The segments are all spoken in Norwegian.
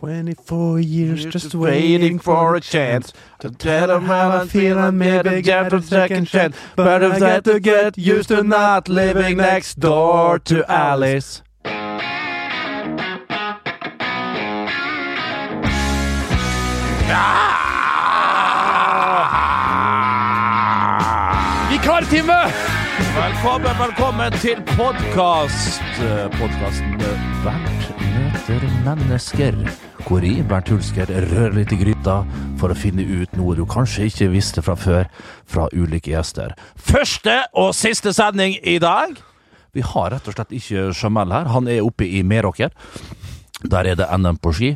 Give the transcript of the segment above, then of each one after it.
24 years just waiting for a chance to tell them how I feel and maybe get a second chance. But I've got to get used to not living next door to Alice. Ah! Vikartime! Velkommen, velkommen til podkast. Podkasten Bernt møter mennesker. Hvor i Bernt Hulsker rører litt i gryta for å finne ut noe du kanskje ikke visste fra før fra ulike gjester. Første og siste sending i dag. Vi har rett og slett ikke Jamel her. Han er oppe i Meråker. Der er det NM på ski.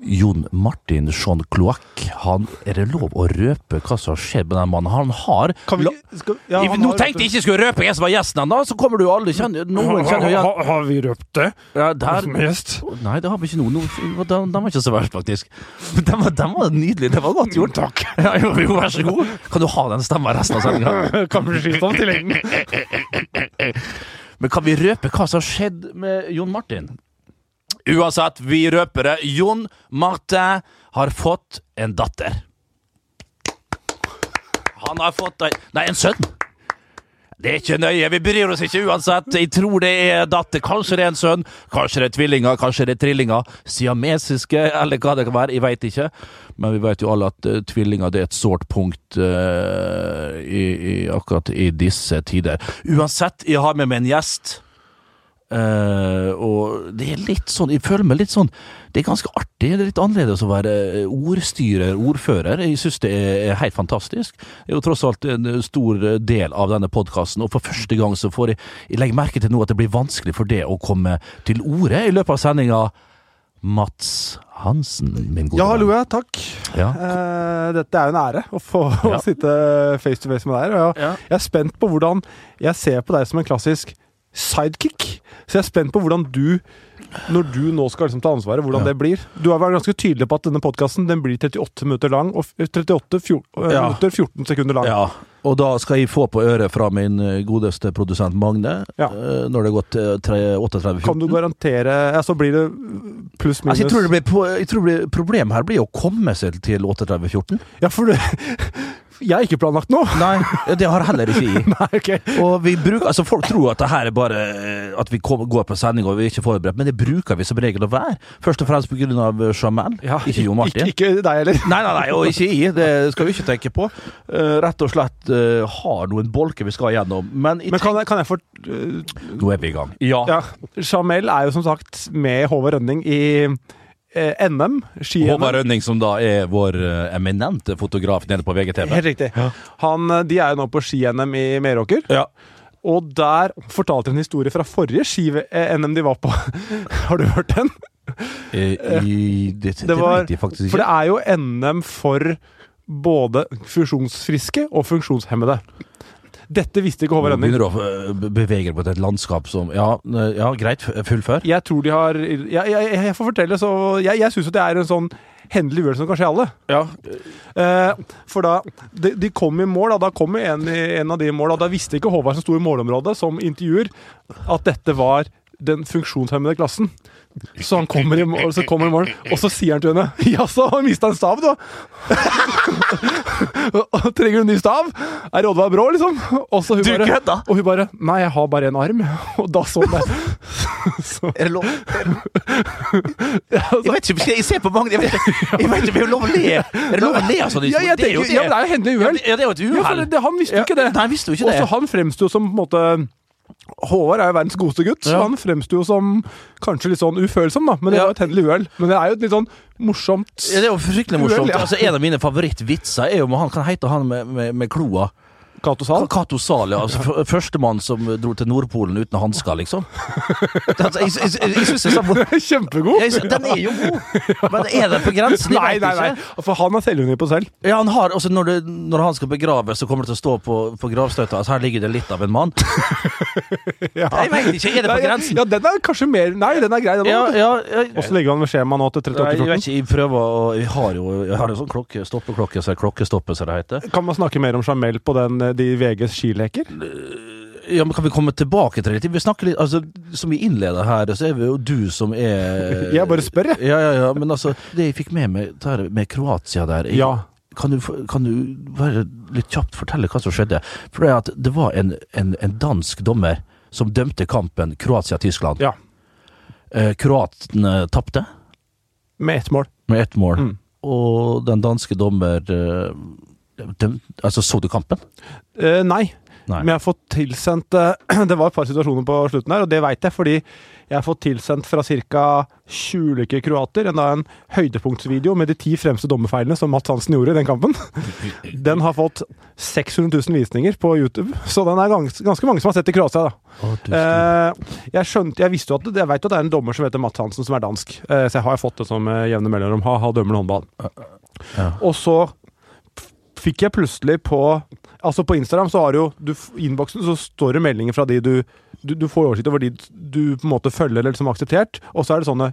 Jon Martin Jean Cloac. Han, er det lov å røpe hva som har skjedd med den mannen? Han har vi skal, ja, han Nå har- tenkte jeg ikke skulle røpe jeg som var gjesten ennå, så kommer du alle kjenne Noen kjenner igjen Har, har vi røpt det? ja, der? Nei, det har vi ikke nå. De den var ikke så verst, faktisk. Den var, den var nydelig. Det var godt gjort. Takk. Ja, jo, jo, vær så god. Kan du ha den stemma resten av sendinga? Kan vi skifte om til lengden. Men kan vi røpe hva som har skjedd med Jon Martin? Uansett, vi røper det. Jon Marte har fått en datter. Han har fått ei Nei, en sønn. Det er ikke nøye, vi bryr oss ikke uansett. Jeg tror det er datter. Kanskje det er en sønn, kanskje det er tvillinger, kanskje det er trillinger. Siamesiske, eller hva det kan være. Jeg veit ikke. Men vi vet jo alle at uh, tvillinger det er et sårt punkt uh, i, i, akkurat i disse tider. Uansett, jeg har med meg en gjest. Eh, og det er litt sånn Jeg føler meg litt sånn Det er ganske artig. Det er litt annerledes å være eh, ordstyrer, ordfører. Jeg syns det er, helt fantastisk. Det er jo tross alt en stor del av denne podkasten, og for første gang så får jeg Jeg legger merke til nå at det blir vanskelig for det å komme til orde i løpet av sendinga. Mats Hansen, min gode Ja, hallo, ja. Takk. Ja. Eh, dette er jo en ære å få Ja. å sitte face to face med deg. Og jeg, Ja. jeg er spent på hvordan Jeg ser på deg som en klassisk sidekick. Så jeg er spent på hvordan du når du nå skal liksom ta ansvaret, hvordan Ja. det blir. Du har vært ganske tydelig på at denne podkasten blir 38 minutter lang og 38 fjor, eh, Ja. minutter 14 sekunder lang. Ja, og da skal jeg få på øret fra min eh, godeste produsent Magne Ja. eh, når det har gått eh, 38-14. Kan du garantere Ja, så blir det pluss minus Altså, jeg, tror det blir, jeg tror det blir, Problemet her blir å komme seg til 38-14. Ja, for du Jeg har ikke planlagt noe! Nei, det har heller ikke jeg. Nei, okay. Og vi bruker, altså Folk tror at det her er bare eh, at vi kom, går på sending og vi er ikke forberedt, men det bruker vi som regel å være. Først og fremst pga. Jamel, ikke Jon Martin. Ikke, ikke deg heller. Nei, nei, nei, og ikke jeg. Det skal vi ikke tenke på. Eh, rett og slett eh, har noen bolker vi skal gjennom. Men, jeg Men kan jeg, kan jeg få øh, nå er vi i gang. Ja. Ja. Jamel er jo som sagt med Håvard Rønning i eh, NM. Ski-NM. Håvard Rønning, som da er vår eh, eminente fotograf nede på VGTV. Helt riktig. Han, eh, de er jo nå på ski-NM i Meråker. Ja. Og der fortalte de en historie fra forrige ski-NM de var på. Har du hørt den? Eh, i, det, det, Det var- vet jeg faktisk For det ikke. er jo NM for både funksjonsfriske og funksjonshemmede. Dette visste ikke Håvard Rønning. begynner å eh, bevege deg på et landskap som Ja, eh, ja greit, fullfør. Jeg tror de har Jeg, jeg, jeg får fortelle, så Jeg, jeg syns jo det er en sånn hendelig uhell som kan skje alle. Ja. Eh, for da de, de kom i mål, da, da kom en, en av de i mål, og da visste ikke Håvard som sto i målområdet, som intervjuer, at dette var den funksjonshemmede klassen. Så han kommer i morgen så kommer i mål og så sier han til henne Jaså, har mista en stav, du? Trenger du en ny stav? Er Oddvar Brå, liksom? Og hun Du bare, kødda! og hun bare Nei, jeg har bare en arm. Og da så hun det. Så, Er det lov? ja, Jeg vet ikke, jeg ser på mange Jeg vet ikke, jeg vet ikke, er det lov å le? Er det lov å le av sånne ja, Det er jo er jo hendelig uhell. Ja, det er jo et uhell. han visste jo ikke det. Nei, han visste jo ikke det. Også han fremsto som på en måte Håvard er jo verdens godeste gutt, så han fremsto jo som kanskje litt sånn ufølsom, da. Men det Ja. var et hendelig uhell. Men det er jo et litt sånn morsomt Ja, det er jo fryktelig morsomt. Uhell, ja. Altså, en av mine favorittvitser er jo om han kan heite han med, med, med kloa. Cato Zahl. Cato Zahl, ja. Altså, Førstemann som dro til Nordpolen uten hansker, liksom. Altså, jeg jeg, jeg, jeg synes er Kjempegod! jeg, Den er jo god, men er den på grensen? Nei, nei, nei. For han har selvunni på selv. Ja, han har, også når, det, når han skal begraves, så kommer det til å stå på, på gravstøtta altså, her ligger det litt av en mann. Ja. Jeg vet ikke, er det på grensen? Ja, den er kanskje mer Nei, den er grei, den Ja, ja, ja. Åssen han man med skjema nå til 3814? jeg prøver å Jeg har jo jeg har en sånn klokke, stoppeklokke, så er klokkestoppet, som det heter. Kan man snakke mer om Jamel på den, eh, de VGs skileker? Ja, men Kan vi komme tilbake til det? Vi snakker litt, altså, Som vi innleder her, så er det jo du som er Jeg bare spør, jeg. Ja, ja, ja, men altså Det jeg fikk med meg der, med Kroatia der jeg, Ja. kan, du, kan du bare litt kjapt fortelle hva som skjedde? For det, at det var en, en, en dansk dommer som dømte kampen Kroatia-Tyskland. Ja. Eh, Kroatene tapte Med ett mål. med ett mål. Mm. Og den danske dommer eh, døm, Altså, så du kampen? Eh, nei. Nei. Men jeg har fått tilsendt eh, Det var et par situasjoner på slutten her, og det veit jeg fordi jeg har fått tilsendt fra ca. 20 ulike kroater en, en høydepunktsvideo med de ti fremste dommerfeilene som Mats Hansen gjorde i den kampen. Den har fått 600 000 visninger på YouTube, så den er gans, ganske mange som har sett i Kroatia. da. Å, Eh, jeg skjønte, jeg visste jo at det, jeg vet jo at det er en dommer som heter Mats Hansen, som er dansk. Eh, så jeg har fått det som eh, jevne mellomrom. Ha, ha dømmende håndball. Ja. Og så fikk jeg plutselig på Altså På Instagram så har du jo du, innboksen så står det meldinger fra de du Du, du får oversikt over de du på en måte følger eller som har akseptert, og så er det sånne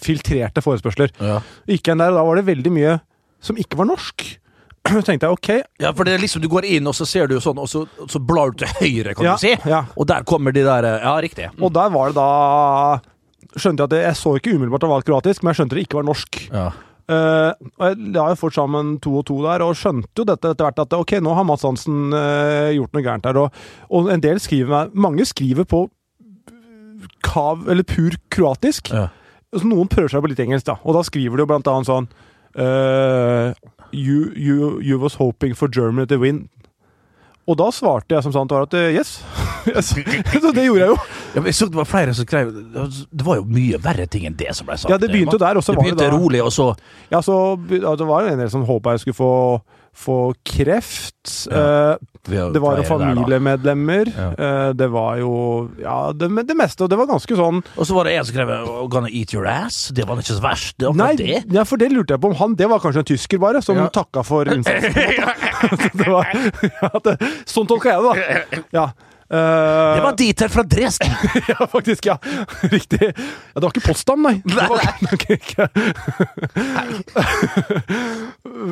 filtrerte forespørsler. Ja. Gikk jeg der, og da var det veldig mye som ikke var norsk. Så tenkte jeg ok, Ja, for det er liksom Du går inn, og så ser du sånn, og så, så blar du til høyre, kan Ja, du si. ja. Og der kommer de der Ja, riktig. og der var det da Skjønte jeg at det, Jeg så ikke umiddelbart at det var kroatisk, men jeg skjønte det ikke var norsk. Ja. Eh, og jeg la jo fort sammen to og to der, og skjønte jo dette etter hvert at ok, nå har Mads Hansen uh, gjort noe gærent der. Og, og en del skriver meg Mange skriver på kav, eller pur kroatisk. Ja. Så noen prøver seg på litt engelsk, da. Og da skriver de jo blant annet sånn uh, you, you, you was hoping for Germany to win. Og da svarte jeg som sant var at yes. så det gjorde jeg jo. Ja, men jeg så det var flere som skrev Det var jo mye verre ting enn det som ble sagt. Ja, det begynte jo der, og så var det da- rolig, og så Ja, så ja, Det var jo en del som håpa jeg skulle få, få kreft. Ja. Eh, Det var jo familiemedlemmer. Ja. eh, Det var jo Ja, det, det meste. Og det var ganske sånn Og så var det en som skrev oh, 'Gonna eat your ass'. Det var ikke så verst. Det Nei, det. ja, for det lurte jeg på om han Det var kanskje en tysker, bare, som Ja. takka for innsatsen. det var, ja, det, sånn tolka jeg det, da. Ja. Eh, Det var Dieter fra Dresden! ja, faktisk. Ja. Riktig. Ja, det var ikke Potsdam, nei. Ok, ikke.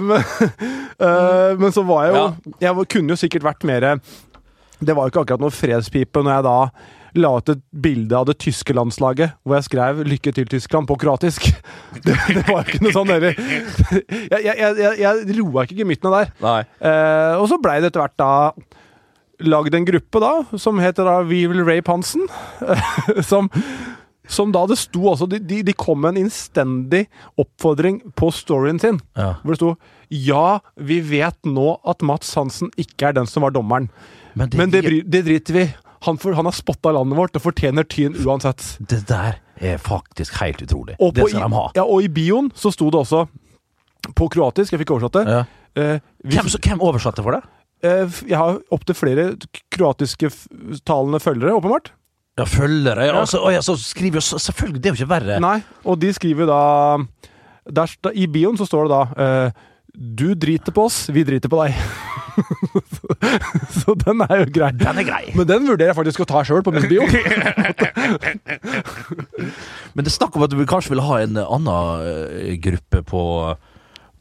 men, uh, men så var jeg jo Jeg kunne jo sikkert vært mer Det var jo ikke akkurat noe fredspipe når jeg da la ut et bilde av det tyske landslaget hvor jeg skrev 'Lykke til, Tyskland' på kroatisk. Det, det var ikke noe sånn heller. Jeg, jeg, jeg, jeg, roa ikke gemyttene der. Nei. Eh, og så blei det etter hvert da lagd en gruppe da, som heter da We Will Rape Hansen. som, som da det sto også de, de, de kom med en innstendig oppfordring på storyen sin. Ja. Hvor det sto Ja, vi vet nå at Mats Hansen ikke er den som var dommeren. Men det, Men det, det driter vi. Han, for, han har spotta landet vårt og fortjener tyn uansett. det der er faktisk helt utrolig. Og, det skal de ha. ja, og i bioen så sto det også på kroatisk, jeg fikk oversatt det Ja. eh, vi- Hvem, hvem oversatte for det? Eh, Jeg har opptil flere kroatisktalende følgere, åpenbart. Ja, følgere. Ja. Altså, ja, så skriver jo Selvfølgelig, det er jo ikke verre. Nei, og de skriver da der, I bioen så står det da eh, Du driter på oss, vi driter på deg. så den er jo grei. Den er grei. Men den vurderer jeg faktisk å ta sjøl på min bio. Men det er snakk om at du kanskje vil ha en annen eh, gruppe på,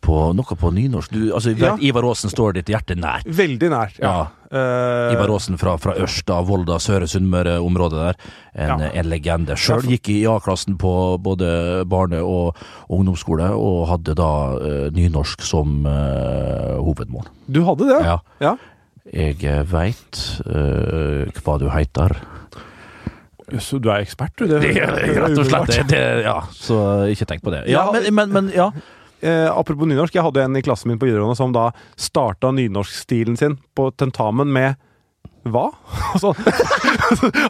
på noe på nynorsk. Du, altså, vet. Ivar Aasen står ditt hjerte nært. Veldig nært. Ja. Eh, Ivar Aasen fra, fra Ørsta, Volda, Søre Sunnmøre-området der. En, Ja. en legende. Sjøl gikk i A-klassen på både barne- og ungdomsskole, og hadde da uh, nynorsk som uh, hovedmål. du hadde det? Ja. ja. Jeg veit hva du heiter. Så du er ekspert, du. Det, Det rett og slett det, det, Ja, så ikke tenk på det. Ja, Ja, men, men, men ja. Eh, apropos nynorsk, jeg hadde en i klassen min på videregående som da starta nynorskstilen sin på tentamen med hva? Altså,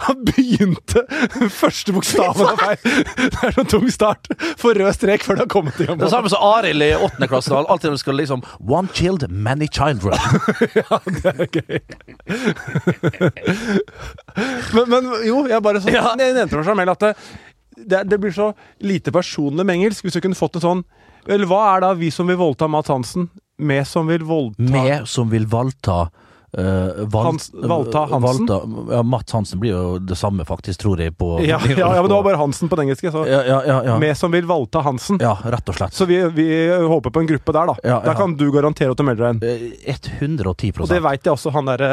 han begynte Første bokstaven av feil! Det er sånn tung start. For rød strek før det har kommet i gang. Det samme som Arild i åttende klasse. Alltid skal liksom One child, many children. Ja, det er gøy. men, men jo, jeg bare sånn, Ja. Nevnte for Jamel at det, det, det blir så lite personlig med engelsk. Hvis du kunne fått en sånn Eller hva er da vi som vil voldta Mads Hansen, med som vil voldta Med som vil voldta eh, Val- Hans- Valta Hansen? Valta, ja, Mats Hansen blir jo det samme, faktisk, tror jeg, på Ja, ja, ja, men det var bare Hansen på den engelske. Så ja. Med som vil Valta Hansen. ja, rett og slett. Så vi, vi håper på en gruppe der, da. Ja, Der kan du garantere at du melder deg inn. Eh, 110% Og det veit jeg også han derre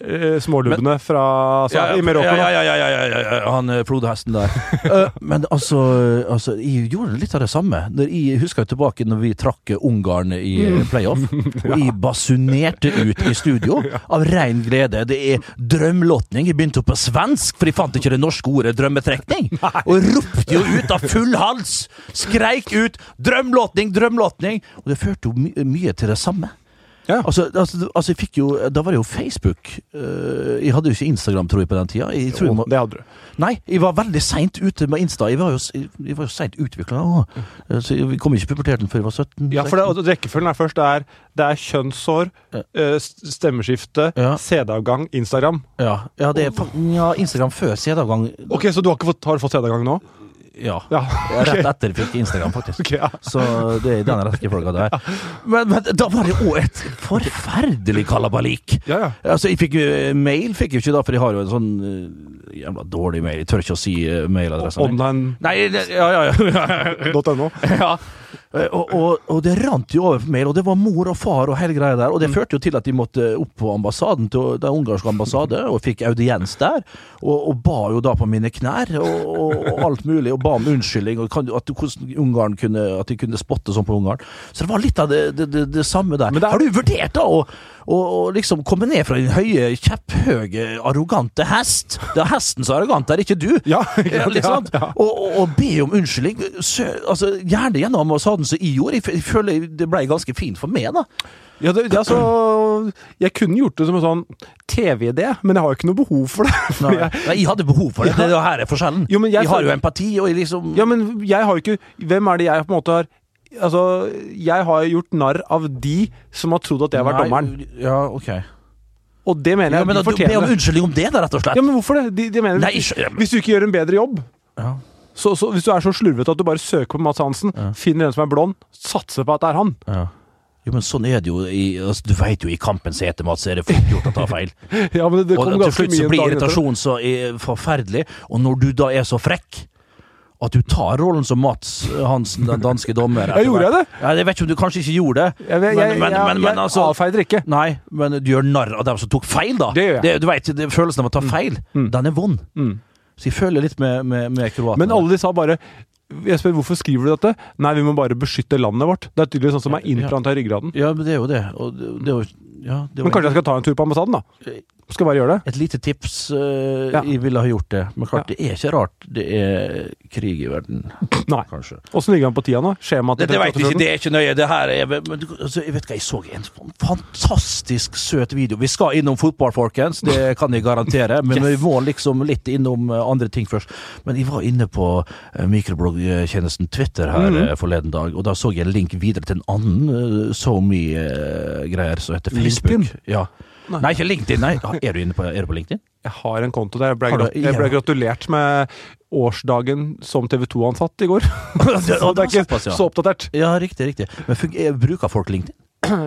uh, smålubne fra så, i Marokko. ja, ja, ja, han eh, flodhesten der. uh, men altså, altså, jeg gjorde litt av det samme. Jeg husker jo tilbake når vi trakk Ungarn i eh, playoff, og jeg basunerte ut i studio av rein glede. Det er drømlåtning. Jeg begynte jo på svensk, for jeg fant ikke det norske ordet drømmetrekning. Og ropte jo ut av full hals! Skreik ut 'drømlåtning, drømlåtning'! Og det førte jo my mye til det samme. Ja. Altså, altså, altså jeg fikk jo, Da var det jo Facebook. Eh, jeg hadde jo ikke Instagram, tror jeg, på den tida. Jeg jo, jeg må, det hadde du. nei, jeg var veldig seint ute med Insta. Jeg var jo, jeg var jo seint utvikla. Så jeg kom ikke i puberteten før jeg var 17. Ja, for det, og rekkefølgen er først det er, det er kjønnshår, eh, stemmeskifte, Ja. CD-avgang, Instagram. ja, ja, det er ja, Instagram før CD-avgang. Ok, Så du har, ikke fått, har du fått CD-avgang nå? Ja. Ja. Rett etter fikk Instagram, faktisk. Okay, ja. Så det er i den rekkefølga der. Men, men da var det òg et forferdelig kalabalik. Ja, ja. Altså, jeg fikk jo eh, mail, fikk jeg ikke da, for jeg har jo en sånn eh, jævla dårlig mail. Jeg tør ikke å si mailadressen. Online. Nei, det, ja, ja, ja. ja. Eh, Og, og, og det rant jo over på mail, og det var mor og far og hele greia der. Og det førte jo til at de måtte opp på ambassaden til den ungarske ambassade, og fikk audiens der. Og, og ba jo da på mine knær, og, alt mulig, og ba om unnskyldning, og kan, at hvordan Ungarn kunne, at de kunne spotte sånn på Ungarn. Så det var litt av det, det, det, det samme der. Er- Har du vurdert da å å og liksom komme ned fra din høye, kjepphøye, arrogante hest? Det er hesten som er arrogant, det er ikke du. Ja, ikke Ja, sant? Ja, ja. Og, og, og be om unnskyldning. Sø, altså, gjerne gjennom ambassaden som jeg gjorde. Jeg, føler det ble ganske fint for meg, da. Ja, det, det, altså, jeg kunne gjort det som en sånn TV-idé, men jeg har jo ikke noe behov for det. Nei, jeg, Nei, jeg hadde behov for det. Det er her er forskjellen. Jo, men jeg jeg har jo empati, og jeg liksom ja, men jeg har jo ikke Hvem er det jeg på en måte har Altså, jeg har gjort narr av de som har trodd at jeg har Nei, dommeren. Ja, ok. Og det mener Ja, jeg men de fortjener. Be om unnskyldning om det, da, rett og slett. Ja, men hvorfor det? De, de mener Nei, hvis, hvis du ikke gjør en bedre jobb Ja. så, så Hvis du er så slurvete at du bare søker på Mads Hansen, Ja. finner en som er blond, satser på at det er han. Ja. Jo, men sånn er det jo i, altså, Du veit jo i kampens heter Mats, er det fort gjort å ta feil. Ja, men det, det og kom til ganske slutt så blir irritasjonen så forferdelig. Og når du da er så frekk at du tar rollen som Mats Hansen, den danske dommer Jeg gjorde jeg det? Ja, jeg vet ikke om du kanskje ikke gjorde det. Jeg, jeg, Men- men- men- men altså- avfeider ikke. Nei, men du gjør narr av dem som tok feil, da. Det gjør jeg. du vet, det, Følelsen av å ta feil, Mm. den er vond. Mm. Så jeg føler litt med, med, med kroatene. Men alle de sa bare Jeg spør hvorfor skriver du dette? Nei, vi må bare beskytte landet vårt. Det er tydeligvis sånn som er innpranta i ryggraden. Ja, men det er jo det. Det, det er jo, ja, det Men kanskje jeg skal ta en tur på ambassaden, da? Skal bare gjøre det? Et lite tips Uh, Ja. Jeg ville ha gjort det. Men klart, det er ikke rart det er krig i verden. Nei. Kanskje. Åssen ligger han på tida nå? Skjema til det vet vi 38 ikke, det er ikke nøye. Det her er, men, altså, jeg vet hva, jeg så en fantastisk søt video. Vi skal innom fotball, folkens. Det kan jeg garantere. Men vi må liksom litt innom eh, andre ting først. Men jeg var inne på eh, mikrobloggtjenesten Twitter her mm forleden dag, og da så jeg en link videre til en annen SoMe-greier som heter Facebook. LinkedIn? Ja. Nei. Nei, ikke LinkedIn. Nei. Er du inne på, er du på LinkedIn? Jeg har en konto der. Jeg ble, jeg ble gratulert med årsdagen som TV 2-ansatt i går. Så det er ikke så oppdatert. Ja, riktig, riktig. Men eh, bruker folk LinkedIn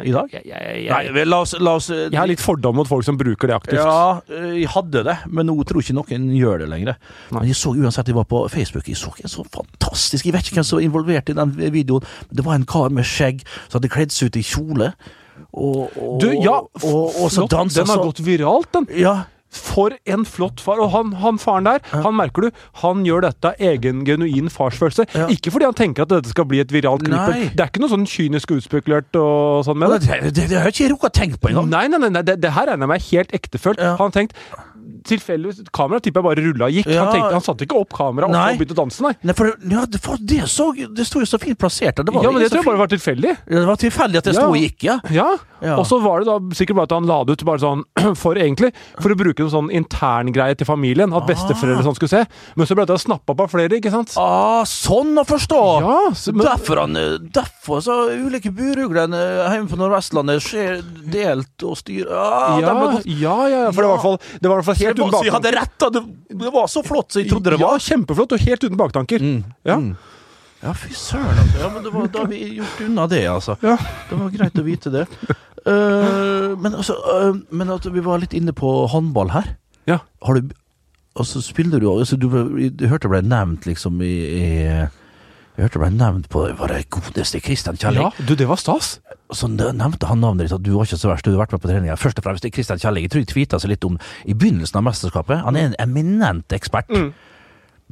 i dag? Nei, la oss, la oss eh, Jeg har litt fordom mot folk som bruker det aktivt. Ja, eh, jeg hadde det, men nå tror ikke noen gjør det lenger. Men jeg så uansett jeg var på Facebook, jeg så en så fantastisk Jeg vet ikke hvem som var involvert i den videoen, det var en kar med skjegg som hadde kledd seg ut i kjole. Og, og, Du, ja, og, og så flott. dansa Den har så gått viralt, den. Ja, For en flott far. Og han, han faren der, han merker du, han gjør dette av egen genuin farsfølelse. Ja. Ikke fordi han tenker at dette skal bli et viralt klipp. Det er ikke noe sånn kynisk utspekulert og sånn med det, det. det, det, har ikke rukket å tenke på engang. Nei, nei, nei, nei det, det her regner jeg meg helt ektefølt. Ja. Han har tenkt Tilfeldigvis Kameraet tipper jeg bare rulla og gikk. Ja. Han, tenkte, han satte ikke opp kameraet og begynte å danse, nei. Nei, for ja, det, for det, så, det sto jo så fint plassert. der. Det var Ja, men det tror jeg bare var tilfeldig. Det var tilfeldig at det sto og gikk, ja. Ja. Ja. Og så var det da sikkert bare at han la det ut bare sånn for egentlig For å bruke en sånn interngreie til familien. At besteforeldre sånn skulle se. Men så ble det snappa opp av flere, ikke sant? Ah, sånn å forstå! Ja, så, men, Derfor, han, eh, derfor så ulike buruglene hjemme på Nordvestlandet skjer delt og styr... Ah, ja, ja, ja, for det var i hvert fall, det helt uten baktanker. jeg hadde rett, da. Det, det var så flott som jeg trodde det var. Ja, kjempeflott og helt uten baktanker. Ja. Mm. Ja, fy søren. Altså. Ja, men det var, da har vi gjort unna det, altså. Ja. Det var greit å vite det. Uh, men altså, uh, men at vi var litt inne på håndball her. Ja. Har du Altså, spiller du altså, du, du hørte ble nevnt liksom i, i Jeg hørte ble nevnt på Var det godeste Christian Kjelling? Ja, du, det var stas. Så nevnte han navnet ditt, at du var ikke så verst, du har vært med på treninga. Først og fremst det Christian Kjelling. Jeg tror jeg tvitra seg litt om i begynnelsen av mesterskapet. Han er en eminent ekspert. Mm.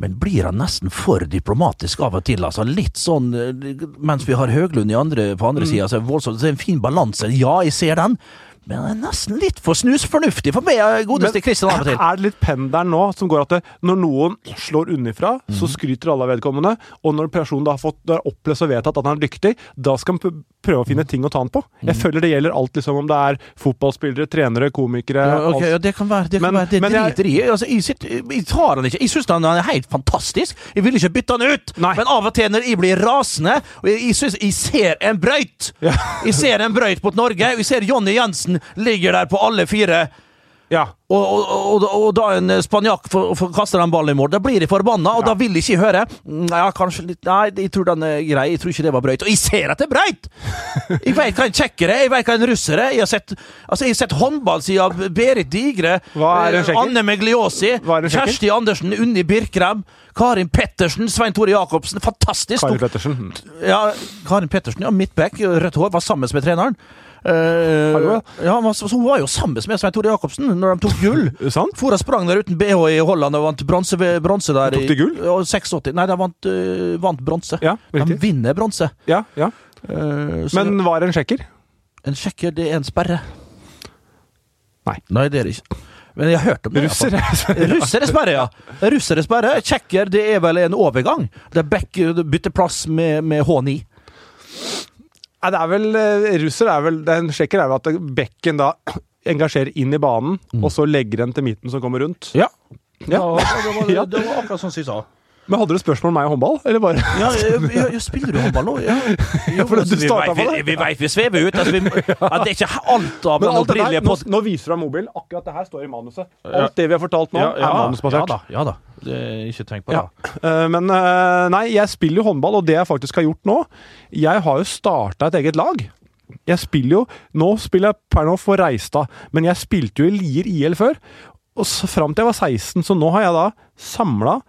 Men blir han nesten for diplomatisk av og til? altså Litt sånn eh, Mens vi har Høglund i andre, på Mm. andre sida, så er det er en fin balanse. Ja, jeg ser den. Men det er nesten litt for snusfornuftig for meg, godeste Christian, av og til. er det litt pendelen nå som går at det, når noen slår unnifra, så Mhm. skryter alle av vedkommende, og når personen da har fått da opplest og vedtatt at han er dyktig, da skal han prøve å finne ting å ta han på. Jeg Mhm. føler det gjelder alt, liksom om det er fotballspillere, trenere, komikere Ja, okay, ja, det kan være det. Kan Men- være, det men jeg- driter i. Altså, jeg, sitter- jeg tar han ikke. Jeg syns han er helt fantastisk. Jeg vil ikke bytte han ut. Nei. Men av og til når jeg blir rasende og Jeg, jeg, synes, jeg ser en brøyt. Ja. Jeg ser en brøyt mot Norge. Jeg ser Jonny Jensen ligger der på alle fire. Ja. Og, og, og, og da en spanjakk kaster den ballen i mål. Da blir de forbanna, og da vil de ikke høre. Ja, kanskje litt Nei, jeg tror den er grei. Jeg tror ikke det var brøyt. Og jeg ser at det er brøyt! Jeg vet hva en tsjekker er, jeg vet hva en russer er. Jeg har sett, altså, jeg har sett håndballsida av Berit Digre, eh. Anne Megliosi, er? Kjersti Andersen, Unni Birkrem, Karin Pettersen, Svein Tore Jacobsen. Fantastisk! Karin Pettersen. Ja, Karin Pettersen, ja, midtback, rødt hår, var sammen med treneren. Hallo, ja, men så, så hun var jo sammen med Svein Tore Jacobsen når de tok gull. Sant? For og sprang der uten BH i Holland og vant bronse bronse der. Tok de gull? I, og 86. Nei, de vant, uh, vant bronse. Ja, de vinner bronse. Ja, ja. Uh, Men var det en sjekker? en sjekker, det er en sperre. Nei. Nei, det er det ikke. Men jeg har hørt om det. Russere hvert fall. Russer? Russer er sperre, ja. Russere er sperre. Tsjekker, det er vel en overgang. Det er back, du bytter plass med, med H9. Nei, det er vel eh, Russer er vel Den sjekker er vel at bekken da engasjerer inn i banen, Mm. og så legger den til midten som kommer rundt. Ja. Ja. det, var, Ja. det var akkurat sånn som de sa. Men hadde du spørsmål om meg og håndball, eller bare Ja, jeg, jeg, jeg spiller du håndball nå? Ja. Jo, for du vi på vi, det. vi vi svever ut. Altså, vi, ja, det er ikke alt av Men den alt det der, opprinnelige nå, nå viser du deg mobilen. Akkurat det her står i manuset. Alt det vi har fortalt nå, er ja manusbasert. da. Ja da. Det, ikke tenk på det. Ja. Eh, Men eh, nei, jeg spiller jo håndball, og det jeg faktisk har gjort nå Jeg har jo starta et eget lag. Jeg spiller jo Nå spiller jeg per nå for Reistad, men jeg spilte jo i Lier IL før. Og så fram til jeg var 16, så nå har jeg da samla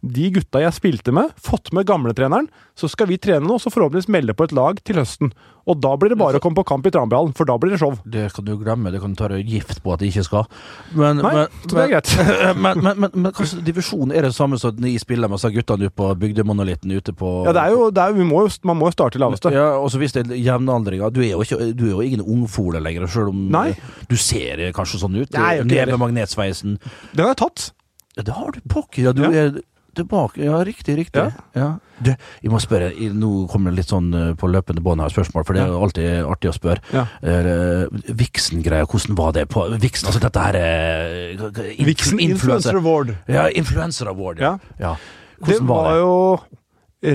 de gutta jeg spilte med, fått med gamletreneren. Så skal vi trene nå, så forhåpentligvis melde på et lag til høsten. Og da blir det bare å komme på kamp i Tranbyhallen, for da blir det show. Det kan du glemme. Det kan du ta deg gift på at de ikke skal. Men, Nei, men, så det er greit. men, men, men, men hvilken divisjon er det samme som de spiller med disse guttene på bygdemonolitten ute på Ja, det er jo, det er, vi må jo, man må jo starte i laveste. Ja, og så hvis det er jevnaldringer Du er jo, ikke, du er jo ingen ungfole lenger, selv om Nei. du ser kanskje sånn ut. Nei, det. med magnetsveisen. Den har jeg tatt. Ja, det har du pokker. Ja, du Ja. er tilbake. Ja, riktig, riktig. Ja. Ja. Du, jeg må spørre, nå kommer det litt sånn eh, på løpende bånd her spørsmål, for det er alltid artig å spørre. Ja. Uh, Vixen-greia, hvordan var det på Vixen? Altså dette her uh, Vixen Influencer Award. Ja, Influencer Award. Ja. ja. Det Hvordan var var det? jo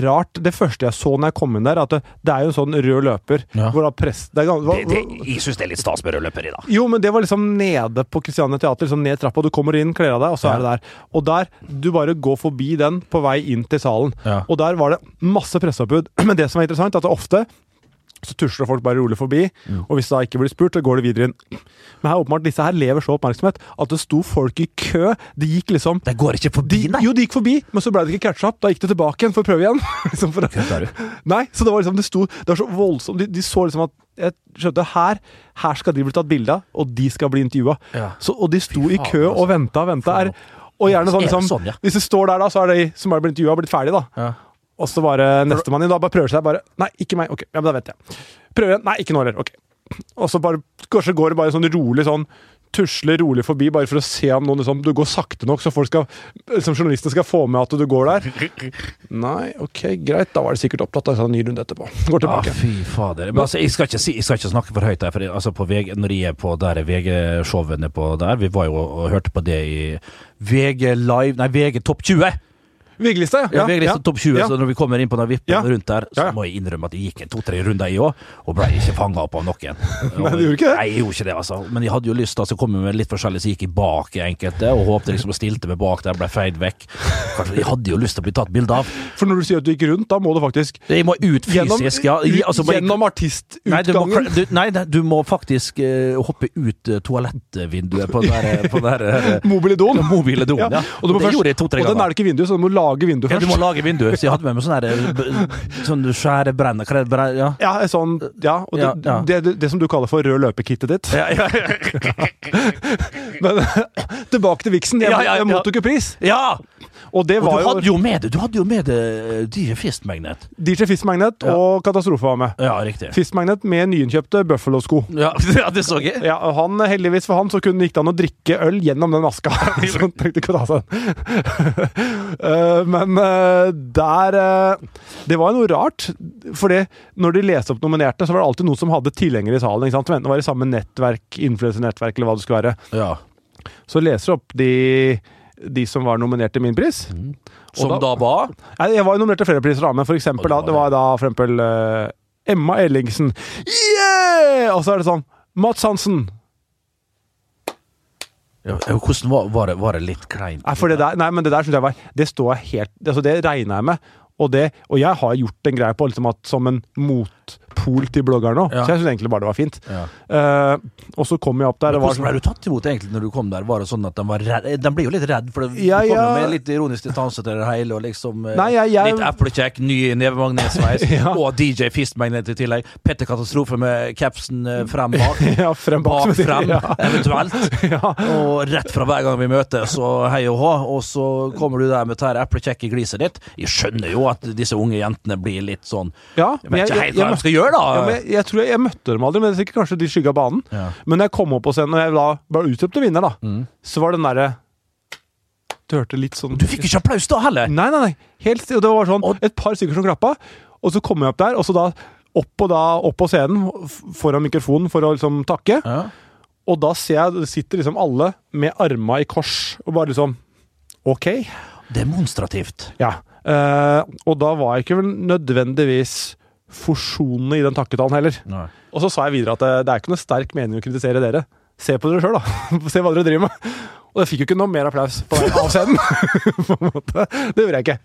rart. Det første jeg så når jeg kom inn der, at det, det er jo en sånn rød løper. Ja. Hvor da press, det er, hva- Det, det, jeg syns det er litt stas med i dag. Jo, men det var liksom nede på Christiania Teater, liksom ned trappa. Du kommer inn, kler av deg, og så Ja. er det der. Og der, du bare går forbi den på vei inn til salen. Ja. Og der var det masse presseoppbud. Men det som er interessant, er at det ofte så tusler folk bare rolig forbi, Mm. og hvis det da ikke blir spurt, så går det videre inn. Men her åpenbart, disse her lever så oppmerksomhet at det sto folk i kø. De gikk liksom Det går ikke forbi, de, jo, de gikk forbi, men så ble det ikke catcha opp. Da gikk de tilbake igjen for å prøve igjen. liksom for nei, så det var liksom, det sto Det var så voldsomt. De, de så liksom at Jeg skjønte her Her skal de bli tatt bilde av, og de skal bli intervjua. Ja. Og de sto i kø altså. og venta og venta. Og gjerne sånn, det liksom, sånn? Hvis du står der, da, så er de som er blitt intervjua, blitt ferdig, da. Ja. Og så bare nestemann inn, da bare prøver seg bare Nei, ikke meg. Ok, ja, men da vet jeg. Prøver igjen. Nei, ikke nå heller. Ok. Og så bare Kanskje går det bare sånn rolig sånn Tusler rolig forbi, bare for å se om noen liksom, Du går sakte nok, så folk skal liksom, journalistene skal få med at du går der. Nei, ok, greit. Da var det sikkert opptatt av en ny runde etterpå. Går Ah, tilbake. fy fader. Men altså, jeg, skal ikke si, jeg skal ikke snakke for høyt her, for altså, på VG, når jeg er på der VG-showene på der Vi var jo og hørte på det i VG Live Nei, VG Topp 20! VG-lista, ja. Ja, VG-lista topp 20, ja. så når vi kommer inn på den vippen Ja. rundt der, så Ja, ja. må jeg innrømme at jeg gikk en to-tre runder i òg, og ble ikke fanga opp av noen. Nei, du gjorde ikke det? Nei, jeg gjorde ikke det, altså. Men jeg hadde jo lyst, altså, kom komme med litt forskjellig, så gikk jeg bak i enkelte, og håpte liksom og stilte meg bak der, ble feid vekk. Kanskje, jeg hadde jo lyst til å bli tatt bilde av. For når du sier at du gikk rundt, da må du faktisk Jeg må ut gjennom, fysisk, ja. Altså, jeg- gjennom Nei du, må, artistutgangen. nei, du må faktisk uh, hoppe ut uh, toalettvinduet på den der, på den der uh, Mobile doen. Ja. Og, det først, gjorde jeg to-tre og den er det ikke vindu, så du må lage vindu Ja, du må lage vindu, så jeg hadde med meg sånn eh, Sånn du Hva er det? Brenner- Ja. Ja, sånn, ja, og det, Ja. Det, det, det som du kaller for rød løper-kittet ditt. Ja, ja, ja. Men tilbake til viksen. Jeg, jeg mottok jo pris. ja. Og det Og var du hadde jo med det Du hadde jo med det eh, DJ Fistmagnet. DJ Fistmagnet Ja. og Katastrofe var med. Ja, riktig. Fistmagnet med nyinnkjøpte Buffalo-sko. Ja, ja, det så jeg. Ja, og han, Heldigvis for han så kunne, gikk det an å drikke øl gjennom den aska. så han trengte ikke å ta seg den. Eh, Men eh, der eh, Det var noe rart. Fordi når de leste opp nominerte, så var det alltid noen som hadde tilhengere i salen. ikke sant? Enten det var i samme nettverk, influensernettverk eller hva det skulle være. Ja. Så leser opp de, de som var nominert til min pris. Som Og da, var Jeg var nominert til flere priser, da, men for eksempel da, det var da for eksempel Emma Ellingsen. Yeah! Og så er det sånn Mats Hansen. Ja, Hvordan var, var, det, var det litt kleint? Nei, der, nei, men det der synes jeg var Det står jeg helt altså Det regner jeg med. Og, det, og jeg har gjort en greie på liksom at som en motpol til bloggeren nå, Ja. så jeg syns egentlig bare det var fint. Ja. Uh, og så kom jeg opp der Men Hvordan ble sånn, du tatt imot egentlig når du kom der? Var det sånn at de var redd? De ble jo litt redd, for det Ja, kom jo med litt ironisk distanse til det hele, og liksom eh, Nei, jeg- jeg- Litt eplekjekk, ny nevemagnetsveis, Ja. og DJ Fistmagnet i tillegg. Petter Katastrofe med capsen eh, frem bak. Ja, frem bak. Bak frem, Ja. eventuelt. Og rett fra hver gang vi møtes, og hei og hå, og så kommer du der med dette eplekjekke gliset ditt. Jeg skjønner jo at disse unge jentene blir litt sånn Ja, Jeg vet ikke helt hva de skal gjøre, da. Ja, jeg, jeg tror jeg, jeg møtte dem aldri, men det er sikkert kanskje de skygga banen. Ja. Men når jeg kom opp på scenen, og jeg da var til vinner, da, Mm. så var den derre Du hørte litt sånn Du fikk ikke applaus da heller! Nei, nei, nei. Helt. Det var sånn Og- et par stykker som klappa, og så kom jeg opp der, og så da opp, og da, opp på scenen foran mikrofonen for å liksom takke. Ja. Og da ser jeg det sitter liksom alle med arma i kors og bare liksom OK. Demonstrativt. Ja. Eh, og da var jeg ikke vel nødvendigvis forsonende i den takketalen heller. Nei. Og så sa jeg videre at det, det er ikke noe sterk mening å kritisere dere. Se på dere sjøl, da. Se hva dere driver med. Og jeg fikk jo ikke noe mer applaus på den av scenen. på en måte. Det gjorde jeg ikke.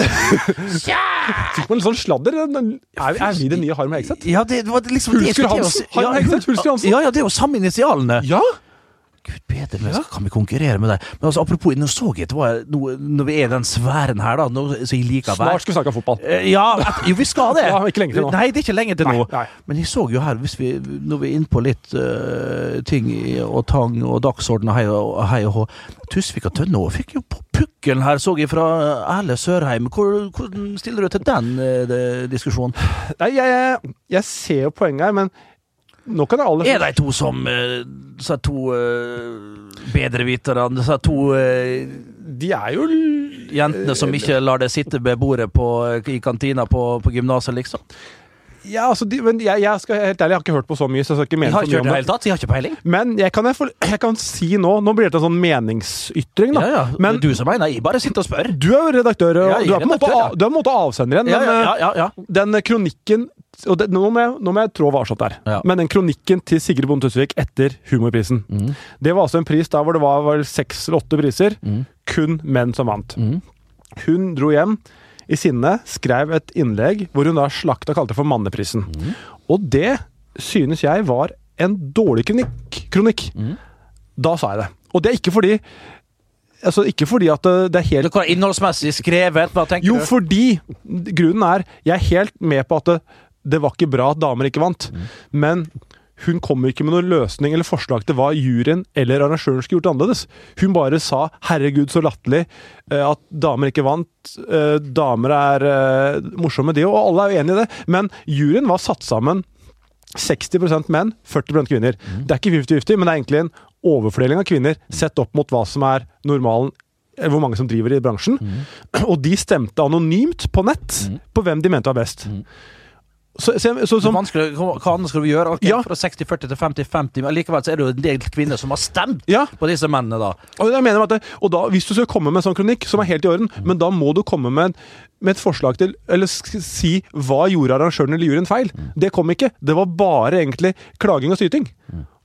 Fikk man litt sånn sladder? Er, er vi det nye Harm Hegseth? Ja, det var liksom det Hulsker Hansen. Harm Ja, Hegseth, Hulsker Hansen. Ja, ja, det er jo samme initialene. Ja! Gud bedre, men kan vi konkurrere med deg? Men altså, apropos, nå så jeg var noe, når vi er i den sfæren her, da, nå, så jeg liker å være Snart skal vi snakke om fotball. Eh, Ja, at, jo, vi skal det. Ja, ikke lenge til nå. Nei, det er ikke lenge til Nei, nå. nei. Men jeg så jo her, hvis vi, når vi er inne på litt uh, ting og tang og dagsorden og hei og, hei og hå Tusvik og Tønne fikk jo på pukkelen her, så jeg fra Erle Sørheim. Hvor, hvordan stiller du til den uh, diskusjonen? Nei, jeg, jeg ser jo poenget her, men kan jeg aller Er de to som uh, Disse to uh, bedreviterne, disse to eh, De er jo jentene som ikke lar deg sitte ved bordet på, i kantina på, på gymnaset, liksom? Ja, altså, de, men jeg, jeg skal helt ærlig, jeg har ikke hørt på så mye, så jeg skal ikke Jeg har så ikke mye hørt om det i det. hele tatt, jeg har ikke peiling. Men jeg kan, jeg, for, jeg kan si nå Nå blir det en sånn meningsytring, da. Ja, ja. Men Men du som mener, jeg bare sitter og spør. du er jo redaktør, og Ja, jeg du, er er på en måte, redaktør, ja. av- du er på en måte avsenderen. Ja, men ja, eh, ja, ja, ja. den kronikken og det, nå, må jeg, nå må jeg trå varsomt der. Ja. Men den kronikken til Sigrid Bonde Tusvik etter Humorprisen Mm. Det var altså en pris der hvor det var vel seks eller åtte priser. Mm. Kun menn som vant. Mm. Hun dro hjem i sinne, skrev et innlegg hvor hun da slakta kalte det for Manneprisen. Mm. Og det synes jeg var en dårlig kronikk. kronikk. Mm. Da sa jeg det. Og det er ikke fordi Altså, ikke fordi at det, det er helt Hva er innholdsmessig skrevet? Hva tenker Jo, du? fordi Grunnen er Jeg er helt med på at det, det var ikke bra at damer ikke vant. Mm. Men hun kom ikke med noen løsning eller forslag til hva juryen eller arrangøren skulle gjort annerledes. Hun bare sa 'herregud, så latterlig' eh, at damer ikke vant. Eh, Damer er eh, morsomme, de, og alle er jo enig i det. Men juryen var satt sammen 60% menn, 40 kvinner. Mm. Det er ikke 50-50, men det er egentlig en overfordeling av kvinner sett opp mot hva som er normalen eller hvor mange som driver i bransjen. Mm. Og de stemte anonymt på nett på hvem de mente var best. Så, så, så, Så som, vanskelig, hva, annet skal du gjøre? Okay, Ja. Fra 60-40 til 50-50, men likevel så er det jo en del kvinner som har stemt ja, på disse mennene, da. og jeg mener at det, og da, Hvis du skal komme med en sånn kronikk, som er helt i orden, men da må du komme med, med et forslag til Eller si hva gjorde arrangøren eller juryen feil. Det kom ikke. Det var bare egentlig klaging og syting.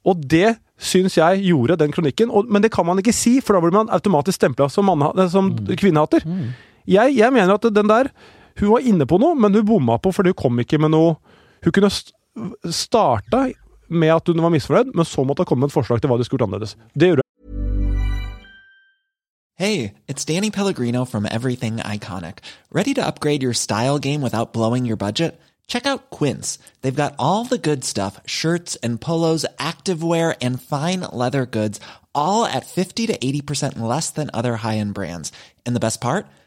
Og det syns jeg gjorde den kronikken. Og, men det kan man ikke si, for da blir man automatisk stempla som, som kvinnehater. Jeg, jeg mener at den der Hun var inne på noe, men hun bomma på, fordi hun kom ikke med noe Hun kunne starta med at hun var misfornøyd, men så måtte hun komme med et forslag til hva de skulle gjort annerledes. Det gjorde Hey, it's Danny Pellegrino from Everything Iconic. Ready to upgrade your style game without blowing your budget? Check out Quince. They've got all the good stuff shirts and polos, activewear, and fine leather goods, all at 50 to 80% less than other high end brands. And the best part?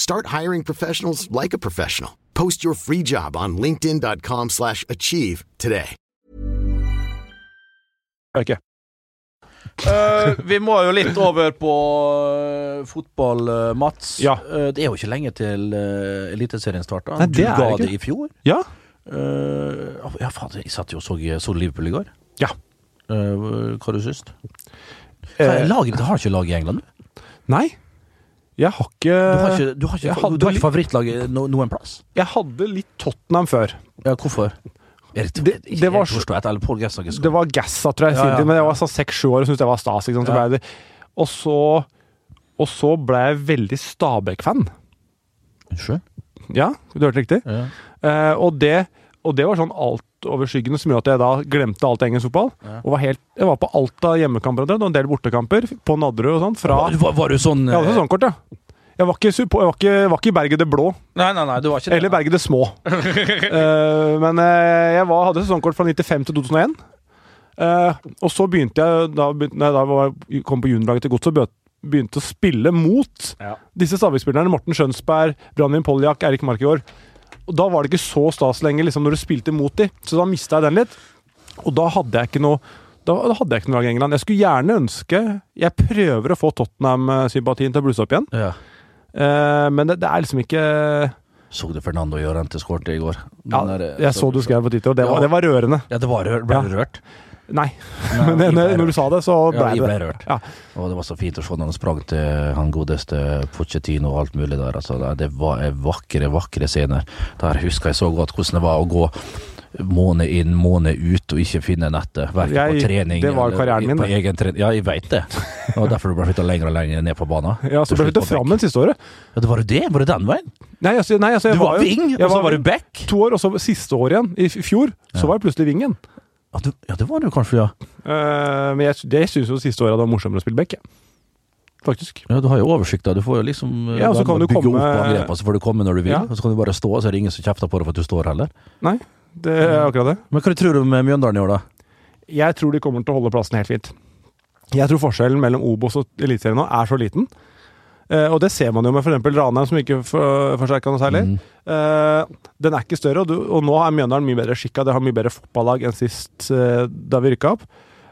Start hiring professionals like a professional. Post your free job on linkedin.com slash achieve today. Okay. Eh, vi må jo litt over på uh, fotball, uh, Mats. Ja. Det er jo ikke lenge til uh, Eliteserien starter. Nei, Du det er ga det det i fjor. Ja. Eh, ja, faen, jeg satt jo og så, så Liverpool i går. Ja. Eh, hva du syns Hva Eh, laget? Har ikke lag i England? nei. Jeg har ikke Du har ikke, du har ikke, jeg du har ikke favorittlag i no, noen plass? Jeg hadde litt Tottenham før. Ja, hvorfor? Er det, Det- var? Det var Gassa, tror jeg. Ja, Ja. Men jeg var sånn seks-sju år og syntes det var stas. Ja. Og, så, og så ble jeg veldig Stabæk-fan. Unnskyld? Ja, du hørte riktig. Ja. Eh, og, det, og det var sånn altoverskyggende som gjorde at jeg da glemte alt engelsk fotball. Ja. Og var helt, jeg var på alt av hjemmekamper og en del bortekamper på Nadderud og sånt. Fra, Var, var du sånn jeg hadde sesongkort, ja. Jeg var ikke, jeg var ikke, var ikke i Berget det blå, Nei, nei, nei, du var ikke det. eller Berget det små. uh, men eh, jeg var, hadde sesongkort fra 95 til 2001. Uh, og så begynte jeg, da, begynte, jeg da var, kom på juniorlaget til Godset, begynte å spille mot Ja. disse Stabæk-spillerne. Morten Skjønsberg, Branvin Poljak, Erik Markegård. Og Da var det ikke så stas lenger liksom, når du spilte mot de, så da mista jeg den litt. Og da hadde jeg ikke noe da, da hadde jeg ikke noe lag i England. Jeg skulle gjerne ønske Jeg prøver å få Tottenham-sympatien til å blusse opp igjen, Ja. eh, men det, det er liksom ikke Så du Fernando Llorente skårte i går? ja, der- Jeg så du skrev på Twitter, og det var, det var rørende. Ja, det var rør, ble Ja. rørt? Nei, Nei, men ble når, du sa det, så Ja, ble jeg ble rørt. Ja. Og det var så fint å se når han sprang til han godeste Pochettino og alt mulig der. Altså, det- var vakre, vakre scener. Der husker jeg så godt hvordan det var å gå måned inn, måned ut og ikke finne nettet. Verken på trening det var karrieren min. Ja, jeg veit det. Var derfor du ble flytta lenger og lenger ned på banen. Ja, så ble du på fram back. siste året. Ja, det var jo det? Var det den veien? Nei, altså, nei, altså, Du var jo- wing, og så var du back? To år, og så siste år igjen. I fjor så Ja. var jeg plutselig wing igjen. Ja, du, ja, det var du kanskje, ja. Eh, men jeg, det syns jo siste året det var morsommere å spille back. jeg. faktisk. Ja, Du har jo oversikt, da. Du får jo liksom eh, Ja, og så kan du bygge komme- opp angrepene, så får du komme når du vil. Ja. Og så kan du bare stå, så er det ingen som kjefter på deg for at du står heller. Nei, det er akkurat det. Men hva tror du om Mjøndalen i år, da? Jeg tror de kommer til å holde plassen helt fint. Jeg tror forskjellen mellom Obos og Eliteserien nå er så liten. Eh, og det ser man jo med f.eks. Ranheim, som ikke for- forsterka noe særlig. Mm. Eh, den er ikke større, og, du, og nå er Mjøndalen mye bedre skikka. Det har mye bedre fotballag enn sist eh, da vi rykka opp.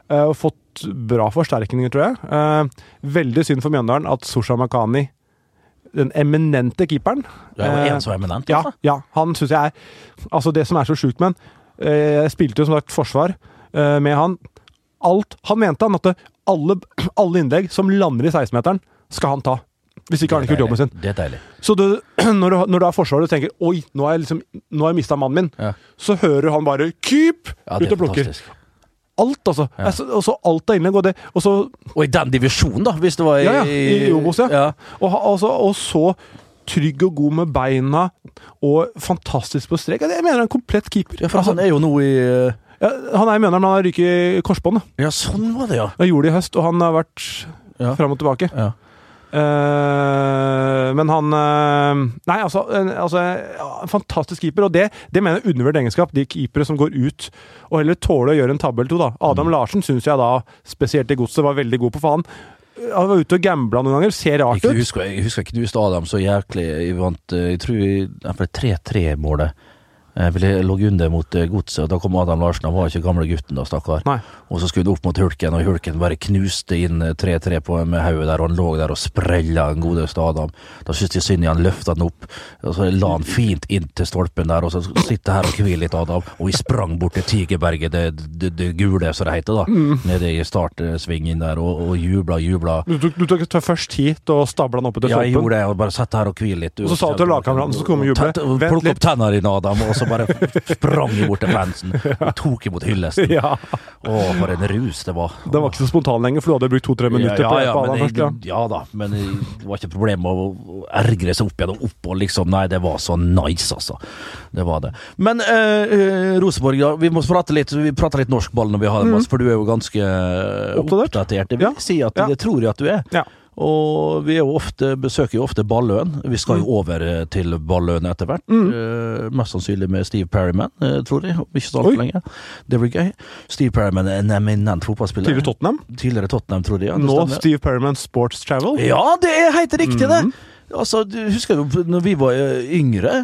Og fått bra forsterkninger, tror jeg. Veldig synd for Mjøndalen at Susha Makani, den eminente keeperen Det er jo en er eminent, altså. ja, han syns jeg er Altså, det som er så sjukt med han Jeg spilte jo som sagt forsvar med han. Alt Han mente han at alle, alle innlegg som lander i 16-meteren, skal han ta. Hvis ikke har han ikke gjort jobben sin. Det er deilig. Så du, når, du, når du er forsvarer og tenker Oi, nå har jeg liksom Nå har jeg mista mannen min. Ja. Så hører han bare Keep! Ja, ut og plukker. Alt, altså. Altså, Og så alt er innlegg. Og, det, og så Og i den divisjonen, da, hvis det var i, Ja, ja. I Obos, ja. ja. Og, altså, og så trygg og god med beina, og fantastisk på strek. Jeg mener er en komplett keeper. Ja, for Altså, han er jo nå i eh, ja, han er i Mjøndalen, han har ryket i korsbåndet. Ja, sånn var det, ja. Det gjorde det i høst, og han har vært Ja. fram og tilbake. ja. Eh, men han uh, Nei, altså, en, altså ja, fantastisk keeper, og det, det mener jeg er undervurdert egenskap. De keepere som går ut og heller tåler å gjøre en tabbe eller to. da. Adam Larsen syns jeg da, spesielt i Godset, var veldig god på faen. Han var ute og gambla noen ganger, ser rart Jeg ut. husker, jeg husker ikke du Adam så jæklig. Jeg vant eh, Jeg tror jeg- ja, for 3-3-målet. Jeg lå under mot eh, godset, og da kom Adam Larsen. Han var ikke gamle gutten da, stakkar. Og så skulle han opp mot Hulken, og Hulken bare knuste inn eh, 3-3 på med hodet der, og han lå der og sprella den godeste Adam. Da syntes de synd i han, løfta den opp, og så la han fint inn til stolpen der, og så sitter her og hviler litt, Adam. Og vi sprang bort til Tigerberget, det, det, det gule, som det heter, da, Mm. nede i startsvingen der, og, og jubla, jubla. Du tok, du tok tok først hit og stabla den oppe til stolpen? Ja, jeg gjorde det, og bare satt her og hvile litt. Og så sa du til lagkameraten som kom og jublet, Vent litt. Plukk opp tennene dine, Adam, og så bare sprang jeg bort til fansen og tok imot hyllesten. Ja, Å, for en rus det var. Den var ikke så spontan lenger, for du hadde brukt to-tre minutter ja, ja, på men først. Ja. ja da, men det var ikke problem å å ergre seg opp igjen og opp og liksom Nei, det var så nice, altså. Det var det. Men eh, eh, Rosenborg, ja, vi må prate litt Vi prater litt norsk ball når vi har det, mm. for du er jo ganske Oppdatert? oppdatert. Det vil si at det tror jeg at du er. Ja. Og vi ofte, besøker jo ofte Balløen. Vi skal jo over eh, til Balløen etter hvert. Eh, mest sannsynlig med Steve Perryman, uh, tror jeg. Ikke så altfor lenge. Det blir gøy. Steve Perryman er en eminent fotballspiller. Tidligere Tottenham. Tidligere Tottenham, tror jeg. Ja, Nå stemmer. Steve Parryman Sports Travel. Ja, det er helt riktig, det! Altså, du husker jo når vi var eh, yngre.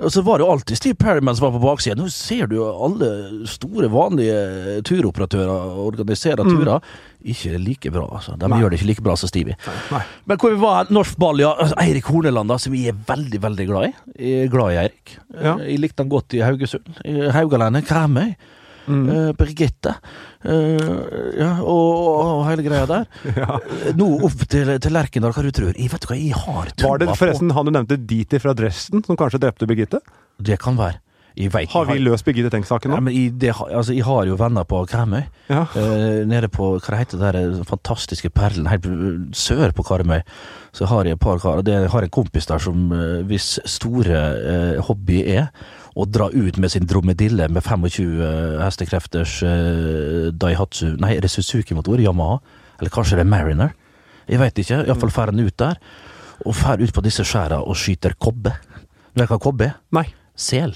Og så var det jo alltid Steve Perryman som var på baksiden. Nå ser du jo alle store, vanlige turoperatører organisere turer. Ikke like bra, altså. De gjør det ikke like bra som Stevie. Nei. Men hvor vi var, norsk ball, ja. Altså, Eirik Horneland, da, som vi er veldig, veldig glad i. Jeg er glad i Eirik. Ja. Eh, Jeg likte han godt i Haugesund. I Haugalandet, Karmøy. Mm. Uh, Birgitte. Uh, ja, og, og hele greia der. ja. Nå opp til, til Lerkendal, hva du tror? Jeg vet du hva, jeg har troa Var det forresten han du nevnte, Diti fra Dresden, som kanskje drepte Birgitte? Det kan være. Vet, Har vi løst Birgitte Tengs-saken ja, nå? men jeg, det, altså, jeg har jo venner på Karmøy. Ja. Eh, nede på hva heter det der fantastiske perlen helt sør på Karmøy. Så har jeg et par karer. Det- Jeg har en kompis der som eh, hvis store eh, hobby er å dra ut med sin dromedille med 25 eh, hestekrefters eh, Daihatsu Nei, er det Suzuki-motor? Yamaha? Eller kanskje det er Mariner? Jeg veit ikke. Iallfall drar han ut der. Og drar ut på disse skjæra og skyter kobbe. Du vet hva kobbe er? Nei. Sel.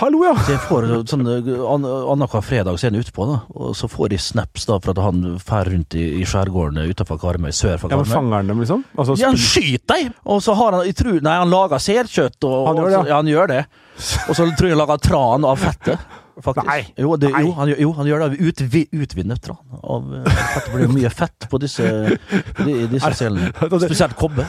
Hallo, ja! Så jeg får sånn an- Annenhver fredag så er han utpå, da. Og så får de snaps da for at han drar rundt i, i skjærgården utenfor Karmøy, sør for Ja, men Karmøy. Fanger han dem, liksom? Altså, Ja, han skyter dem! Og så har han jeg tror, Nei, han lager selkjøtt. Og, Han gjør det, ja. ja. Han gjør det. Og så tror jeg han lager tran av fettet. Faktisk. Nei. Jo, det, jo, han, jo, han gjør det. Utvi, utvinnet tran av eh, fett. Det blir mye fett på disse, de, disse selene. Spesielt kobbe.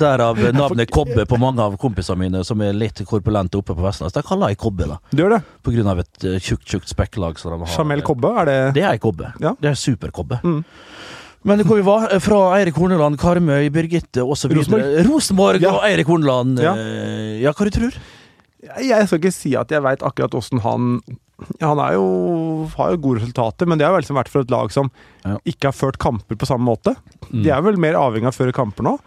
Derav navnet Kobbe på mange av kompisene mine som er litt korpulente oppe på Vestlandet. De kaller jeg Kobbe, da. Det gjør det? På grunn av et eh, tjukt, tjukt spekklag som de har. Jamel Kobbe, er det Det er kobbe. Ja. Det er superkobbe. Mm. Men hvor vi var, eh, fra Eirik Horneland, Karmøy, Birgitte osv. Rosenborg. Og Eirik Horneland. Ja. Ja, hva du tror Jeg jeg skal ikke si at jeg veit akkurat åssen han Han jo, har jo gode resultater, men det har jo liksom vært for et lag som Ja. ikke har ført kamper på samme måte. Mm. De er vel mer avhengig av å føre kamper nå.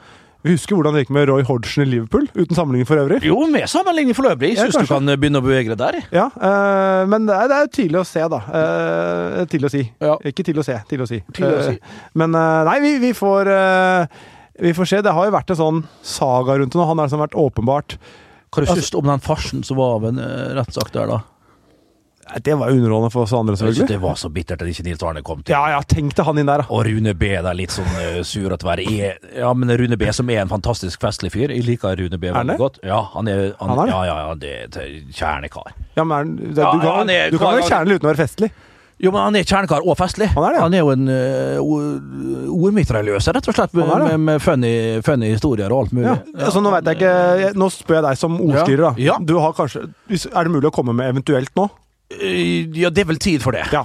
Vi husker hvordan det gikk med Roy Hodgson i Liverpool, uten sammenligning for øvrig. Jo, med sammenligning for øvrig. Ja, Syns du kan eh, begynne å bevege deg der? Ja, øh, men det er, det er tidlig å se, da. Uh, tidlig å si. Ja. Ikke til å se, til å si. Tidlig å si. Uh, men uh, nei, vi, vi får eh, Vi får se. Det har jo vært en sånn saga rundt det nå. Han har liksom vært åpenbart Hva Altså- syns du om den farsen som var av en uh, rettssak der, da? Det var underholdende for oss andre, selvfølgelig. det var så bittert at ikke Nils Arne kom til. Ja, ja, tenkte han inn der. Og Rune B der litt sånn uh, sur at være er, Ja, men Rune B som er en fantastisk festlig fyr. Jeg liker Rune B veldig godt. Ja, han er, han, Han er det? Ja, ja, ja, det er kjernekar. Ja, men det, du kan, er- du kan være kjernelig uten å være festlig. Jo, men han er kjernekar og festlig. Han er det. Han er jo en uh, o- rett og slett, med, med, med funny, funny historier og alt mulig. Ja. Altså, nå vet jeg ikke Nå spør jeg deg som ordstyrer, da. Ja. Du har kanskje Er det mulig å komme med eventuelt nå? Eh, Ja, det er vel tid for det. Ja.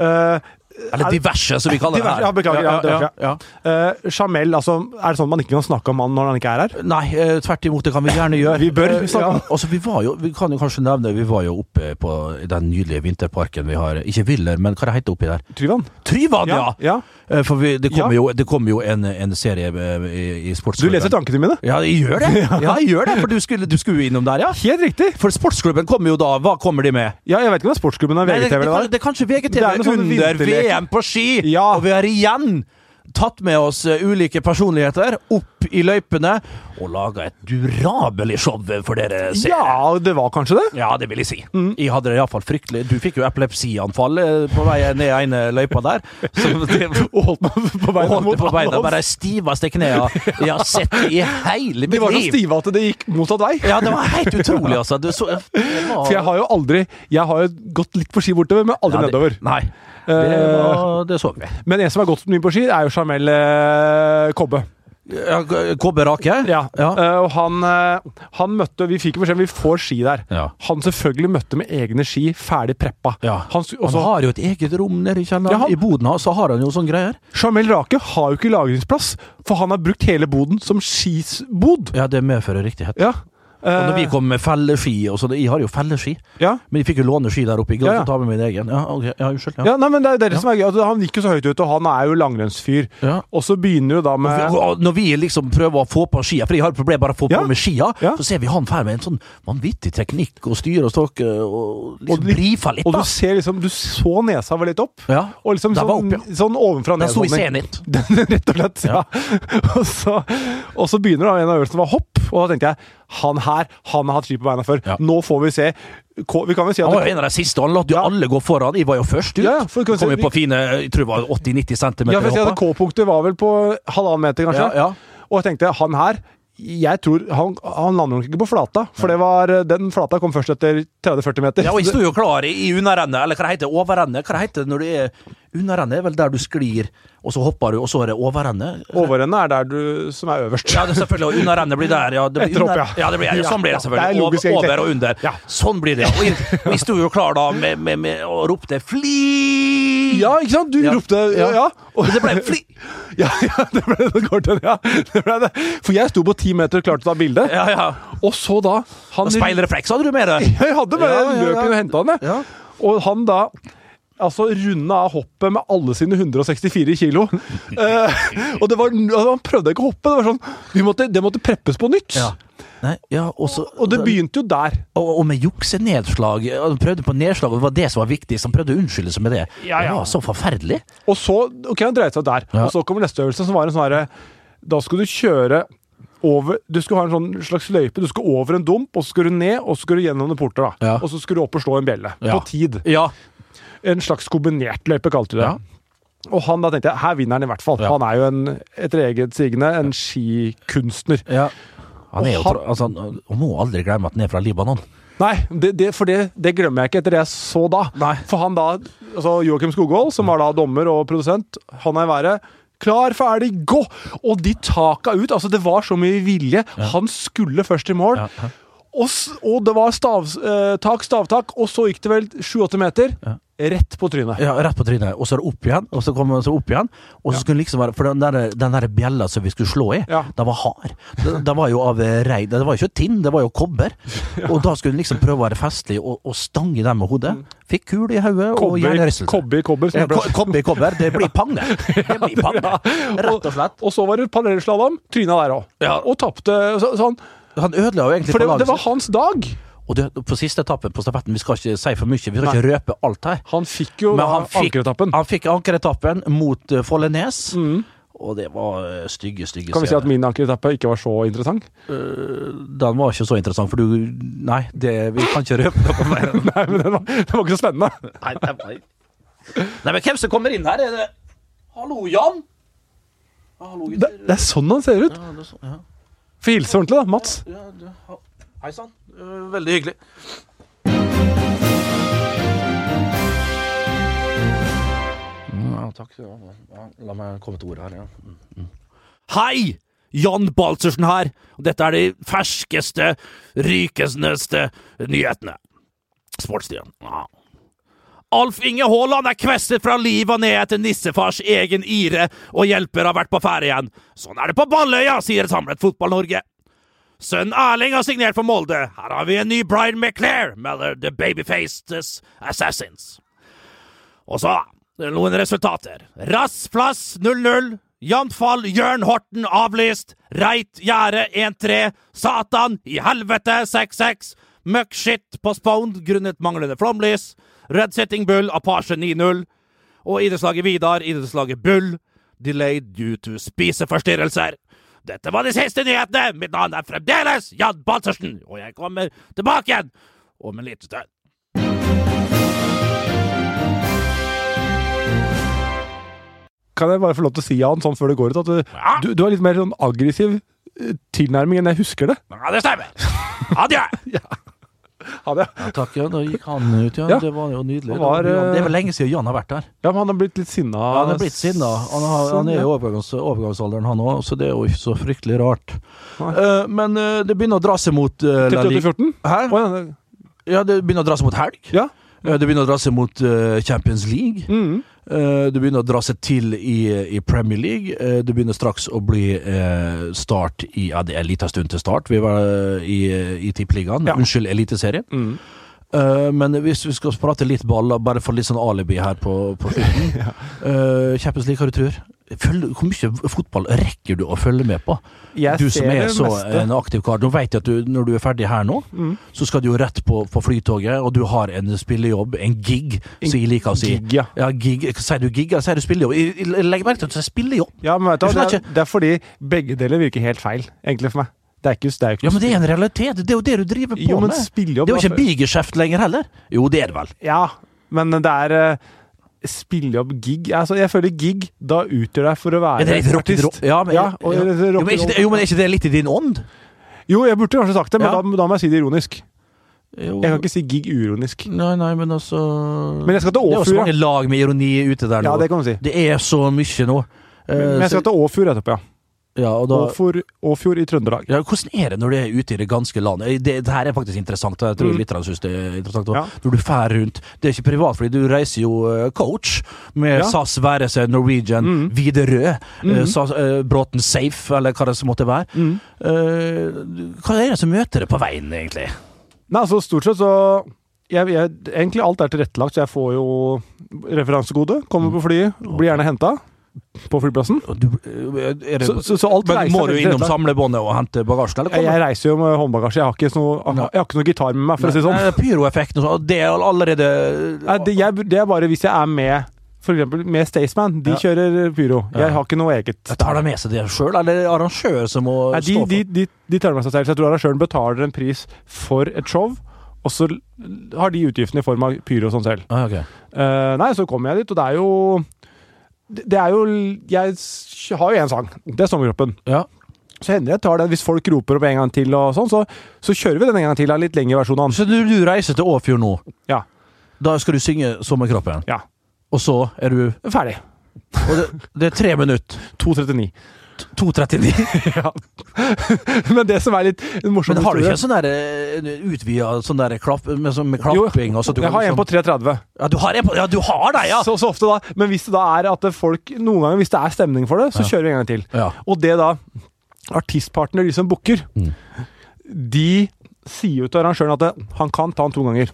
Eh, Eller er- diverse, som vi kaller det her. ja, beklager, ja, ja, ja. uh, Jamel, altså, er det sånn at man ikke kan snakke om han når han ikke er her? Nei, uh, tvert imot, det kan vi gjerne gjøre. Vi bør Eh, snakke om- altså, vi, var jo, vi kan jo kanskje nevne Vi var jo oppe på den nydelige vinterparken vi har Ikke Viller, men hva det heter oppi der? Tryvann? Tryvann, ja! ja. For vi, det kommer jo, det kommer jo en, en serie i, i Du leser tankene mine? Ja, jeg gjør det! Ja, jeg gjør det, For du skulle, du skulle innom der, ja? Helt riktig! For Sportsklubben kommer jo da. Hva kommer de med? Ja, jeg vet ikke om det er Sportsklubben eller VGTV. det, det, det, kan- det er kanskje VGTV Det er noe sånn under vinterlek. VM på ski! Ja. Og vi har igjen tatt med oss eh, ulike personligheter opp i løypene og laga et durabelig show for dere seere. Ja, det var kanskje det? Ja, det vil jeg si. Mm. Jeg hadde det iallfall fryktelig. Du fikk jo epilepsianfall eh, på vei ned ene løypa der. Det, Og holdt meg på beina mot på beina. Bare de stiveste knærne jeg har sett i hele De mitt var så liv. stive at det gikk motsatt vei. Ja, det var helt utrolig, altså. Du så, var, For jeg har jo aldri Jeg har jo gått litt på ski bortover, men aldri Ja, det- nedover. Nei. Det, Eh, var, det så vi. Men en som har gått mye på ski, er jo Jamel eh, Kobbe. Ja, Kobbe Rake? Ja. Ja. Eh, og han, han møtte Vi fikk beskjed om vi får ski der. Ja. Han selvfølgelig møtte med egne ski, ferdig preppa. Ja. Han, også, Han har jo et eget rom nede i kjelleren. I boden hans så har han jo sånne greier. Jamel Rake har jo ikke lagringsplass, for han har brukt hele boden som skisbod. Ja, det medfører riktighet. Ja. Og når vi Eh, kom med felleski og sånn, Jeg har jo felleski, ja. men jeg fikk jo låne ski der oppe. Jeg Ja, ja. ta med min egen. Ja, okay. ja unnskyld. Ja. Ja, nei, men det er det som er gøy. Altså, Han gikk jo så høyt ut, og han er jo langrennsfyr. Ja. Og så begynner jo da med Når vi liksom prøver å få på skia, for jeg har et problem bare å få på med skia, så ser vi han fer med en sånn vanvittig teknikk og styre og stokke og liksom Og litt- brifer litt, Og du ser liksom Du så nesa var litt opp. Ja. Og liksom sånn, opp, ja. sånn ovenfra og Den sto i. Den, Rett og slett, ja. Og, så, og så begynner da en av øvelsene var hopp, og da tenkte jeg han her, han har hatt ski på beina før. Ja. Nå får vi se Vi kan vel si Han var jo en av de siste, han lot jo Ja. alle gå foran. Jeg var jo først ut. Ja, for Kom si- jo på fine jeg tror det var 80-90 cm. ja, for jeg K-punktet var vel på halvannen meter, kanskje. Ja, ja. Og jeg tenkte han her jeg tror Han, han lander nok ikke på flata, for det var, den flata kom først etter 30-40 meter. Ja, og jeg sto jo klar i i underrennet, eller hva det heter, overrennet. Hva det heter når du er underende er vel der du sklir, og så hopper du, og så er det overrennet. Overrennet er der du som er øverst. Ja, det er selvfølgelig, og underende blir der, ja. Det blir Etter opp, ja. ja. det blir, ja. Sånn blir det selvfølgelig. logisk, over, over og under. Ja. Sånn blir det. Og jeg sto jo klar da med, med, med, og ropte 'fly'! Ja, ikke sant? Du ropte ja. ja. Og, det ble fly! ja, ja, det ble det kort, ja. Det ble det. For jeg sto på ti meter og klarte å ta bilde, Ja, ja. og så da han, Og speilrefleks hadde du med deg. Jeg hadde Ja, ja, løp ja. inn og henta han, jeg. Ja. Og han da Altså runda av hoppet med alle sine 164 kilo. Eh, og det var, altså, han prøvde ikke å hoppe. Det var sånn, vi måtte, det måtte preppes på nytt. Ja. Nei, ja, og, så, Og det begynte jo der. og, og med juksenedslag. Han prøvde på nedslag, og det var det som var viktig. Så han prøvde å unnskylde seg med det. Ja, ja. Det var så forferdelig. Og så ok, han dreide seg der. Ja. Og så kommer neste øvelse, som var en sånn herre Da skulle du kjøre over Du skulle ha en sånn slags løype. Du skulle over en dump, og så skulle du ned, og så skulle du gjennom en porter. da Ja. Og så skulle du opp og slå en bjelle. Ja. På tid. Ja. En slags kombinert løype, kalte du det. Ja. Og han da tenkte jeg, her vinner han i hvert fall. Ja. Han er jo en, etter eget sigende en skikunstner. ja. Han er jo, han- altså, han må aldri glemme at han er fra Libanon. Nei, det, det, for det, det glemmer jeg ikke etter det jeg så da. Nei. For han da, altså Joakim Skogvold, som var da dommer og produsent, han er i været. Klar, ferdig, gå! Og de taka ut. altså Det var så mye vilje. Han skulle først i mål. Ja, ja. Og, og det var stav, eh, tak, stavtak, og så gikk det vel sju-åtte meter. Ja. rett på trynet. Ja, rett på trynet, og så er det opp igjen, og så kommer det så opp igjen. Og så skulle det liksom være For den der, den der bjella som vi skulle slå i, Ja. den var hard. Den, den var jo av eh, rein Det var jo ikke tinn, det var jo kobber. Og da skulle den liksom prøve å være festlig og, og stange den med hodet. Fikk kul i hodet og Kobber, Kobbe kobber, kobber. Ja, jeg ble- ko- Kobber i kobber. Det blir panne. Det blir panne. Rett og slett. Og så var det parallellslalåm. Tryna der òg. Ja. Og tapte så, sånn. Han ødela jo egentlig For det, det var hans dag. Og det, på siste etappen på stafetten, vi skal ikke si for mye, vi skal ikke røpe alt her. Han fikk jo han fikk, ankeretappen. han fikk ankeretappen mot uh, Follenes, og det var eh, stygge, stygge Kan vi si at min ankeretappe ikke var så interessant? Den var ikke så interessant, for du Nei, det, vi kan ikke røpe noe mer. Nei, men den var, den var ikke så spennende. Nei, nei, nei. nei, men hvem som kommer inn her? Er det Hallo, Jan? Hallo, Det, det er sånn han ser ut. Ja, det er sånn, ja. Få hilse ordentlig, da. Mats. Ja, Hei sann. Eh, Veldig hyggelig. Ja, takk. Ja, ja, la meg komme til ordet her. Ja. Hei! Jan Baltzersen her, og dette er de ferskeste, rykesneste nyhetene. Sportsstien. Alf Inge Haaland er kvestet fra livet og ned etter nissefars egen ire, og hjelper har vært på ferde igjen. Sånn er det på Balløya, sier et samlet Fotball-Norge. Sønnen Erling har signert for Molde. Her har vi en ny Brian McClair, melder The Babyfaces Assassins. Og så noen resultater. Rass plass 0-0. Jevnt fall Jørn Horten avlyst. Reit Gjerde 1-3. Satan i helvete 6-6. Møkkskitt postponed grunnet manglende flomlys. Red Setting Bull Apache 9-0. Og idrettslaget Vidar, idrettslaget Bull, delayed due to spiseforstyrrelser. Dette var de siste nyhetene! Mitt navn er fremdeles Jan Baltzersen, og jeg kommer tilbake igjen om en liten stund. Kan jeg bare få lov til å si, Jan, sånn før det går ut, at du, Ja. du, du har litt mer sånn aggressiv eh, tilnærming enn jeg husker det. Ja, det stemmer. Adjø! Ha det. Ja, takk, ja. Da gikk han ut, ja. Ja. Det var jo nydelig. Var, det, eh, er vel lenge siden Jan har vært der. Ja, men han har blitt litt sinna. Ja, han er blitt sinna. Han, har, han er i overgangs, overgangsalderen, han òg, så det er jo ikke så fryktelig rart. Eh, men uh, det begynner å dra seg mot uh, Til 2014? Hæ? Ja, det- begynner å dra seg mot helg. Ja. Eh, det begynner å dra seg mot eh, Champions League. Mhm. Eh, det begynner å dra seg til i, i Premier League. Du det begynner straks å bli eh, start i Ja, det er en liten stund til start. Vi var eh, i, i Tippeligaen. Ja. Unnskyld, Eliteserien. Mm. Uh, men hvis vi skal prate litt ball, bare for litt sånn alibi her på, på slutten Eh, Champions League, hva du tror Følg, Hvor mye fotball rekker du å følge med på? Jeg du som er så meste. en aktiv kar. Nå vet jeg at du, når du er ferdig her nå, Mm. så skal du jo rett på, på flytoget, og du har en spillejobb, en gig, som jeg liker å si. Gig, ja. Ja, gig. Sier du gig, eller sier du spillejobb? Jeg- Legg merke til at du sier spillejobb. Ja, men vet du, det, er, det er fordi begge deler virker helt feil, egentlig, for meg. Det er ikke, det er ikke Ja, men det er en realitet. Det er jo det du driver på Jo, med. Det er jo ikke en bigeskjeft lenger heller. Jo, det er det vel. Ja, men det er uh, opp gig altså, Jeg føler gig, da utgjør deg for å være rock, artist. ja, men, ja, og, ja. Jo, men det, jo, men er ikke det litt i din ånd? Jo, jeg burde kanskje sagt det, men Ja. da, da må jeg si det ironisk. Jo. Jeg kan ikke si gig uironisk. Nei, nei, men altså Men Det er jo så mange lag med ironi ute der nå. Ja, det kan man si. Det er så mye nå. Men, Men jeg skal så- til Åfjord etterpå, ja. Ja, og da, Åfjord, Åfjord i Trøndelag. ja, hvordan er det når du er ute i det ganske land? Det, det her er faktisk interessant. Jeg tror Mm. litt synes det er interessant. Ja. Når du fær rundt Det er ikke privat, fordi du reiser jo coach med Ja. SAS, Værese, Norwegian, Mm. Widerøe, mm. SAS, eh, Bråten Safe, eller hva det måtte være. Mm. Eh, hva er det som møter deg på veien, egentlig? Nei, altså stort sett så jeg, jeg, Egentlig alt er tilrettelagt, så jeg får jo referansegode. Kommer på flyet, blir gjerne henta på flyplassen. Du, eh, det, Så, så, så men må du innom samlebåndet og hente bagasjen, eller? Jeg, reiser jo med håndbagasje. Jeg har ikke noe, jeg har ikke noe gitar med meg, for å si sånn. Nei, Pyroeffekten og det er allerede Nei, det, jeg, det er bare hvis jeg er med for eksempel med Staysman. De Ja. kjører pyro. Ja. Jeg har ikke noe eget. Jeg tar de med seg det sjøl, eller er arrangør som må Nei, de, stå for de, de, de tar med seg selv. Så jeg tror arrangøren betaler en pris for et show, og så har de utgiftene i form av pyro og sånn selv. Ah, okay. uh, nei, så kommer jeg dit, og det er jo Det er jo Jeg har jo én sang. Det er Sommerkroppen. Ja. Så hender jeg tar den hvis folk roper opp en gang til, og sånn, så, så kjører vi den en gang til. En litt lengre versjon av den. Så du, du reiser til Åfjord nå. Ja. Da skal du synge 'Sommerkroppen'. Ja. Og så er du Ferdig. Og det, det er tre minutter. 2.39. 2,39. ja. Men det som er litt morsomt Men har du ikke en sånn der eh, utvida sånn der klapp, med, sånn med klapping? Jo, du jeg har en på 3,30. Ja, du har en på Ja, du har det, ja! Så, så ofte da. Men hvis det da er at folk Noen ganger hvis det er stemning for det, så kjører vi en gang til. Ja. Og det da artistpartner, de som booker, Mm. de sier jo til arrangøren at det, han kan ta den to ganger.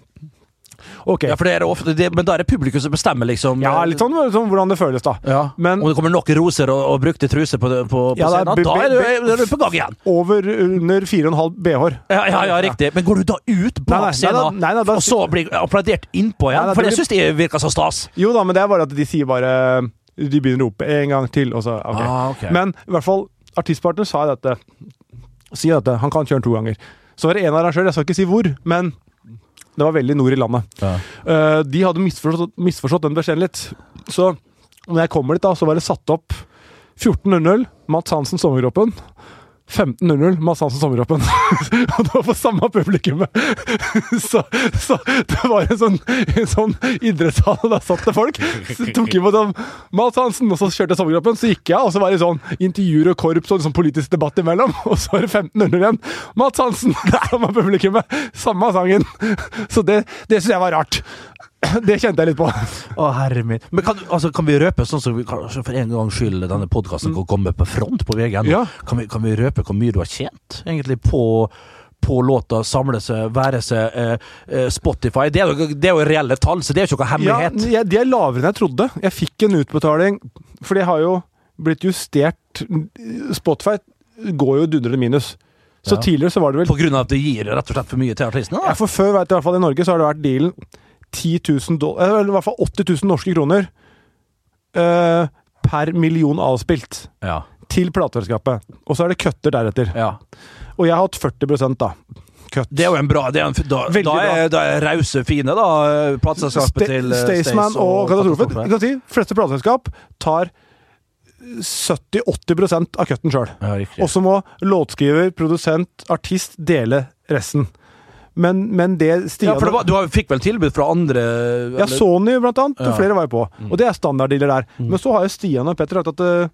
Ok. Ja, for det er ofte, det, Men da er det publikum som bestemmer, liksom. Ja, litt sånn, sånn hvordan det føles, da. Ja. Men- Om det kommer nok roser og, og brukte truser på, på, på Ja, scenen, da er du, er du på gang igjen. Over under 4,5 BH-er. Ja, ja, ja, riktig. Men går du da ut bak scenen, og så blir applaudert innpå igjen? For det syns jeg virker så stas. Jo da, men det er bare at de sier bare De begynner å rope en gang til, og så okay. Ah, ok. Men i hvert fall, artistpartner sa dette. Sier dette. Han kan kjøre den to ganger. Så var det en arrangør, jeg skal ikke si hvor, men det var veldig nord i landet. Eh, de hadde misforstått, misforstått den beskjeden litt. Så når jeg kommer dit, da, så var det satt opp 14.00, Mats Hansen Sommerkroppen. 15.00, Mads Hansen Sommerkroppen. og det var på samme publikummet! så, så det var en sånn, en sånn idrettshall, og der satt det folk. Så tok imot sånn Mads Hansen, og så kjørte jeg Sommerkroppen. Så gikk jeg, og så var det sånn intervjuer og korps og sånn politisk debatt imellom. Og så var det 15.00 igjen. Mads Hansen! Samme publikummet, samme sangen. Så det, det syns jeg var rart. Det kjente jeg litt på. Å, herre min. Men kan, altså, kan vi røpe, sånn som vi kanskje for en gangs skyld denne podkasten kan komme på front på VG? Ja. Kan, vi, kan vi røpe hvor mye du har tjent egentlig på på låta, samle seg, være seg, eh, eh, Spotify. Det er, jo, det er jo reelle tall, så det er jo ikke noe hemmelighet. Ja, de er lavere enn jeg trodde. Jeg fikk en utbetaling, for det har jo blitt justert Spotify går jo dundrende minus. Så Ja. tidligere så var det vel På grunn av at det gir rett og slett for mye til artistene? ja, For før, vet jeg, i hvert fall i Norge, så har det vært dealen 10 000 dollar, eller i hvert fall 80 000 norske kroner eh, per million avspilt Ja. Til plateselskapet. Og så er det cutter deretter. ja. Og jeg har hatt 40 da. Cut. Det er jo en bra det en, Da, da er, da er rause, fine, da, plateselskapet til eh, Staysman Stays og Katastrofen. Katastrofe. Jeg kan si, fleste plateselskap tar 70-80% av cutten sjøl. Ja. Og så må låtskriver, produsent, artist dele resten. Men, men det Stian ja, for var, Du fikk vel tilbud fra andre Ja, Sony blant annet. Ja. Mm. Flere var jo på. Og det er standarddealer der. Men så har jo Stian og Petter sagt at eh,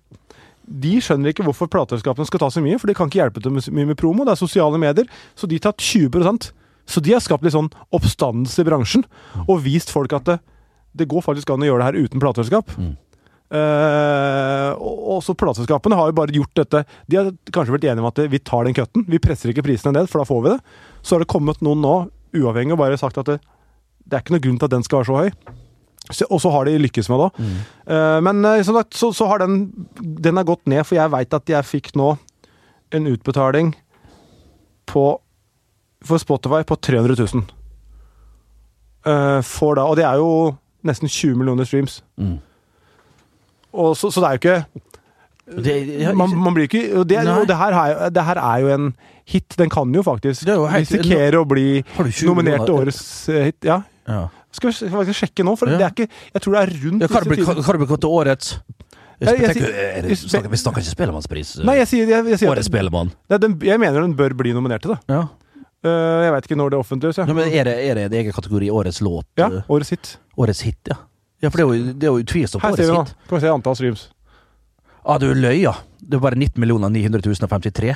de skjønner ikke hvorfor plateselskapene skal ta så mye, for de kan ikke hjelpe til mye med promo. Det er sosiale medier, så de tar 20% Så de har skapt litt sånn oppstandelse i bransjen, og vist folk at det, det går faktisk an å gjøre det her uten plateselskap. Mm. Uh, og og så plateselskapene har jo bare gjort dette De har kanskje vært enige om at vi tar den cutten. Vi presser ikke prisene ned, for da får vi det. Så har det kommet noen nå, uavhengig, og bare sagt at det, det er ikke noe grunn til at den skal være så høy. Og så har de lykkes med det òg. Eh, men eh, som sagt, så, så har den Den er gått ned, for jeg veit at jeg fikk nå en utbetaling på for Spotify på 300 000. Eh, for da, og det er jo nesten 20 millioner streams. Mm. Og så, så det er jo ikke det, ja, man, man blir ikke og det, og det, her er, det her er jo en hit. Den kan jo faktisk er risikere å bli Har du 20 nominert til årets hit. Ja. ja. Skal vi skal vi sjekke nå, for det er ikke Jeg tror det er rundt hva har det blitt- årets Jeg, jeg jeg, jeg- snakker, Vi snakker ikke Spellemannspris. eh, Nei, jeg sier, jeg, jeg sier Årets Spellemann. Jeg mener den bør bli nominert til det. Ja. Uh, jeg veit ikke når det offentliggjøres. Ja, er det, er det en egen kategori Årets låt? ja, eh, årets hit. Årets hit, ja. Ja, for det er jo, det er jo utvilsomt Her årets ser vi nå. hit. Kan vi se antall streams. Ah, du løy, ja. Det er bare 19 900 053.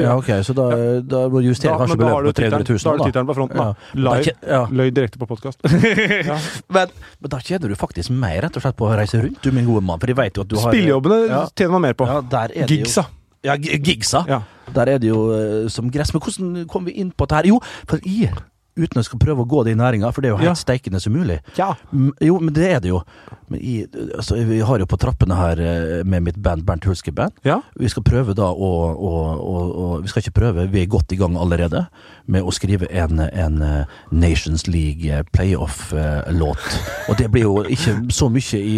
Ja, ok, så da, da må du justere Da, kanskje beløpet på 300 tittelen 000. da har du tittelen på fronten. da. Ja. Live. Da ja. Løy direkte på podkast. ja. Men, men da tjener du faktisk mer rett og slett på å reise rundt, du min gode mann. For de vet jo at du har Spillejobbene Ja. tjener man mer på. Det Gigsa. Ja, gi- gigsa. Ja. Der er det jo eh, som gress. Men hvordan kom vi inn på dette her? Jo, for jeg, uten å skal prøve å gå det i næringa, for det er jo helt Ja. steikende som mulig. Ja. Jo, men det er det jo. Men jeg, altså, vi har jo på trappene her eh, med mitt band, Bernt Hulske Band. ja. Vi skal prøve da å, å, å, å Vi skal ikke prøve, vi er godt i gang allerede med å skrive en, en eh, Nations League eh, playoff-låt. Og det blir jo ikke så mye i,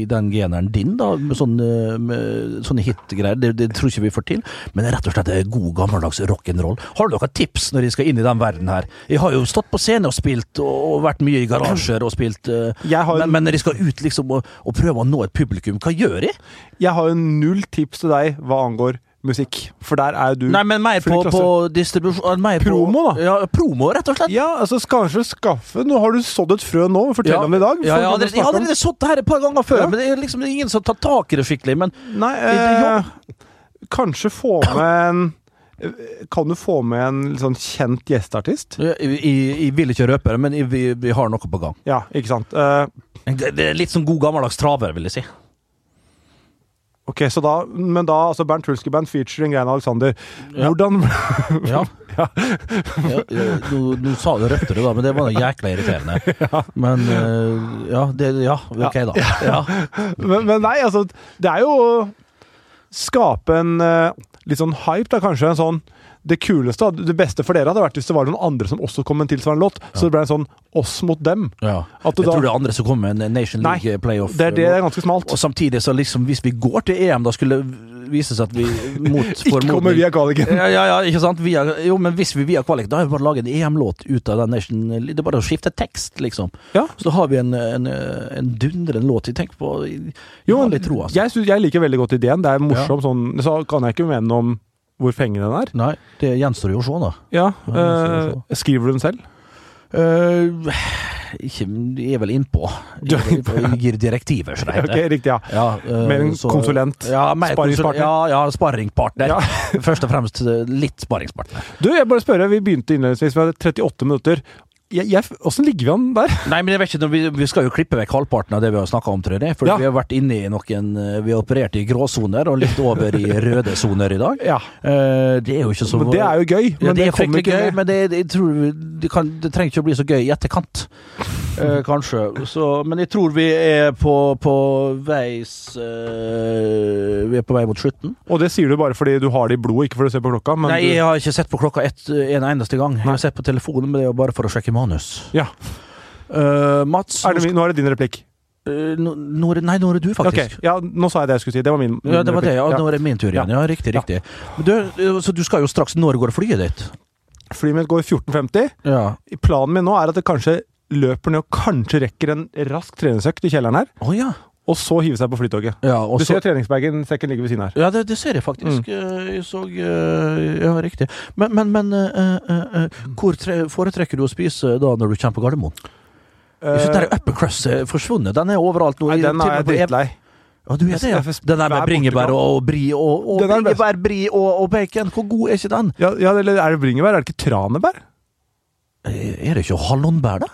i den generen din, da, med sånne, med sånne hit-greier. Det, det tror ikke vi får til. Men det er rett og slett god, gammeldags rock'n'roll. Har du noen tips når de skal inn i den verden her? Jeg har jo stått på scene og spilt, og, vært mye i garasjer og spilt, eh, Jeg har- men, men de skal ut liksom og, og prøve å nå et publikum, hva gjør de? Jeg har jo null tips til deg hva angår musikk. For der er du Nei, men mer på, på distribusjon mer på- Promo, da. Ja, promo, rett og slett. Ja, altså kanskje skaffe Nå har du sådd et frø nå. Fortell om det i dag. Ja, for jeg å har allerede- jeg har snakke om- her et par ganger før, Ja. men det er liksom det ingen som tar tak i det skikkelig. Men Nei, det eh, kanskje få med en eh, Kan du få med en sånn kjent gjesteartist? jeg, jeg, jeg vil ikke røpe det, men jeg, vi, vi har noe på gang. Ja, ikke sant. Uh, Det, det er litt som god gammeldags traver, vil jeg si. ok, så da Men da, altså Bernt Hulske Band featuring Grein Alexander. Hvordan Ja. ja. ja, nå, nå sa du røpte du, da, men det var jækla irriterende. Men uh, ja, det, ja, ok, da. Ja. men, men nei, altså Det er jo skape en eh, litt sånn hype, da kanskje. En sånn det kuleste, det beste for dere hadde vært hvis det var noen andre som også kom med en tilsvarende låt. Så det ble en sånn oss mot dem. Ja. Jeg da- tror det er andre som kommer med en Nation League playoff. Det er det det er ganske smalt. Og samtidig, så liksom, hvis vi går til EM, da skulle det vise seg at vi mot Ikke kommer via kvaliken. Ja, ja, ja, ikke sant? Via, jo, men hvis vi via kvaliken, da har vi bare laget en EM-låt ut av den Nation Det er bare å skifte tekst, liksom. Ja. Så da har vi en, en, en dundrende låt. Tenker på Jo, altså. jeg, jeg liker veldig godt ideen. Det er morsom sånn Så kan jeg ikke mene om hvor fengende den er. Nei, det gjenstår jo å se, da. Ja, Ja, eh, Skriver du den selv? Uh, ikke Jeg er vel innpå. Jeg, jeg gir direktiver, som det Ok, Okay, Riktig, ja. Ja, uh, Mer en så- konsulent. Ja, Sparringspartner. Ja, ja sparringpartner. Ja. Først og fremst eh, litt sparringspartner. Du, jeg bare spørre, Vi begynte innledningsvis, vi hadde 38 minutter. Åssen ligger vi an der? Nei, men jeg vet ikke, vi, vi skal jo klippe vekk halvparten av det vi har snakka om, tror jeg. For Ja. vi har vært inne i noen eh, Vi har operert i gråsoner og litt over i røde soner i dag. Ja, Eh, det er jo ikke så men Det er jo gøy. ja, Men det er fryktelig gøy, med. men det, det, tror det, kan, det trenger ikke å bli så gøy i etterkant. Eh, kanskje. Så, men jeg tror vi er på, på veis eh, Vi er på vei mot slutten. Og det sier du bare fordi du har det i blodet, ikke fordi du ser på klokka. Men Nei, jeg har ikke sett på klokka et, en eneste gang. Jeg har sett på telefonen, men det er jo bare for å sjekke manus. Ja. Eh, Mats er det, min- nå er det din replikk. Eh, nå, nå er det- nei, nå er det du, faktisk. faktisk. ja, Nå sa jeg det jeg skulle si. Det var min, Ja, det var det. Ja, nå er det min tur igjen. Ja, riktig, riktig. Du, så du skal jo straks Når går flyet ditt? Flyet mitt går 14.50. Ja. Planen min nå er at det kanskje løper ned og kanskje rekker en rask treningsøkt i kjelleren her. Oh, ja. Og så hive seg på flytoget. ja Du så- ser treningsbagen, sekken ligger ved siden her. Ja, det, det ser jeg faktisk. Mm. Jeg så eh, Ja, riktig. Men, men, men uh, uh, uh, hvor tre, foretrekker du å spise da når du kommer på Gardermoen? Jeg synes der upper crust er forsvunnet. Den er overalt nå. Nei, den er jeg drittlei. Ja, du er det, ja. Den der med bringebær og bri og, og bringebær, bri og, og bacon. Hvor god er ikke den? Ja, ja, eller er det bringebær? Er det ikke tranebær? Eh, Er det ikke hallonbær, da?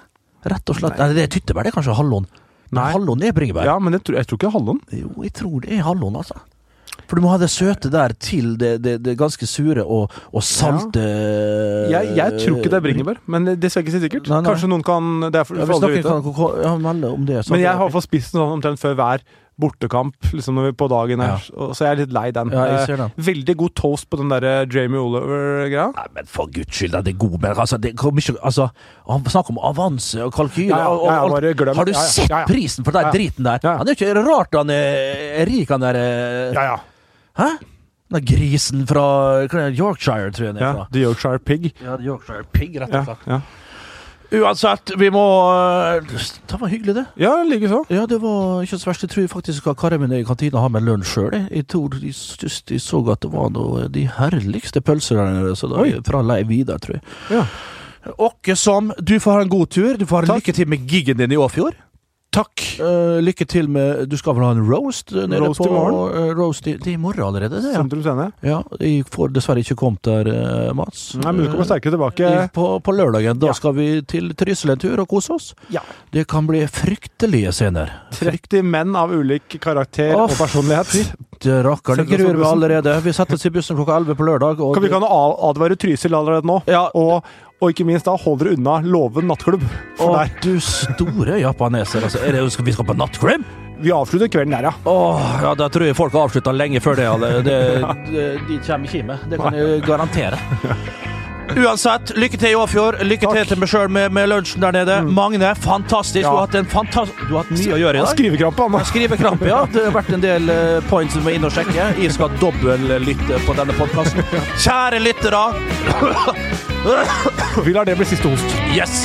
Rett og slett. Nei, det er tyttebær. Det er kanskje hallon. Men Nei. Hallon er bringebær. Ja, men jeg tror, jeg tror ikke hallon. Jo, jeg tror det er hallon, altså. For du må ha det søte der til det, det, det ganske sure og, og salte Jeg, jeg tror ikke det er bringebær, men det skal jeg ikke si sikkert. Nei, nei. Kanskje noen kan Det er for, Ja, for aldri vite. kan kan- ja, melde det. Men jeg har fall spist den sånn omtrent før hver bortekamp liksom når vi på dagen her, Ja. så jeg er litt lei den. Ja, jeg Eh, ser den. Veldig god toast på den der Jamie Oliver-greia. Nei, men for guds skyld, det er god. Men altså, det kommer ikke Altså, han snakker om avanse og kalkyle. Ja, ja, og- og ja, ja, Har du ja, ja, sett ja, ja. prisen for den Ja, ja. driten der? Ja, ja. Han er jo ikke rart han er rik, han der eh, Ja, ja. Hæ? Den grisen fra Yorkshire, tror jeg den er ja. The Yorkshire Pig. Ja, The Yorkshire Pig, rett og slett. ja. Uansett, vi må eh, Det var hyggelig, det. ja likeså. Ja, det var ikke så verst. Jeg tror faktisk at karene mine i kantina har med lunsj sjøl. Jeg. tror de, de så at det var noe, de herligste pølser der nede, så da er fra Leiv Vidar, tror jeg. Ja. Og som, du får ha en god tur. Du får ha lykke til med giggen din i Åfjord. Takk. Uh, lykke til med Du skal vel ha en roast eh, nede Roast på i morgen. Uh, roast i, det er i morgen allerede, det. Ja. Sentrum Scene. ja. Jeg får dessverre ikke kommet der, uh, Mats. Nei, men du kommer sterkere tilbake. På, på lørdagen. Da Ja. skal vi til Trysil en tur og kose oss. Ja. Det kan bli fryktelige scener. 30 menn av ulik karakter oh, og personlighet. Det rakkeren det gruer vi allerede. Vi setter oss i bussen klokka 11 på lørdag. Kan vi kan advare Trysil allerede nå? Ja. Og, og ikke minst da, hold dere unna Låven nattklubb. For Å, der. du store japaneser. Altså, er det, skal vi skal på nattklubb? Vi avslutter kvelden der, ja. Åh, ja, da tror jeg folk har avslutta lenge før det. det, det de kommer ikke med. Det kan jeg garantere. Uansett, lykke til i Åfjord. Lykke Takk. til til meg sjøl med, med lunsjen der nede. Magne, fantastisk. Ja. Du har hatt en fantas du har hatt mye å gjøre i dag. Skrivekrampe, Anna. Skrivekrampe, ja. Det har vært en del eh, points du må inn og sjekke. Jeg skal dobbellytte på denne podkasten. Kjære lyttere! Vi lar det bli siste host. Yes!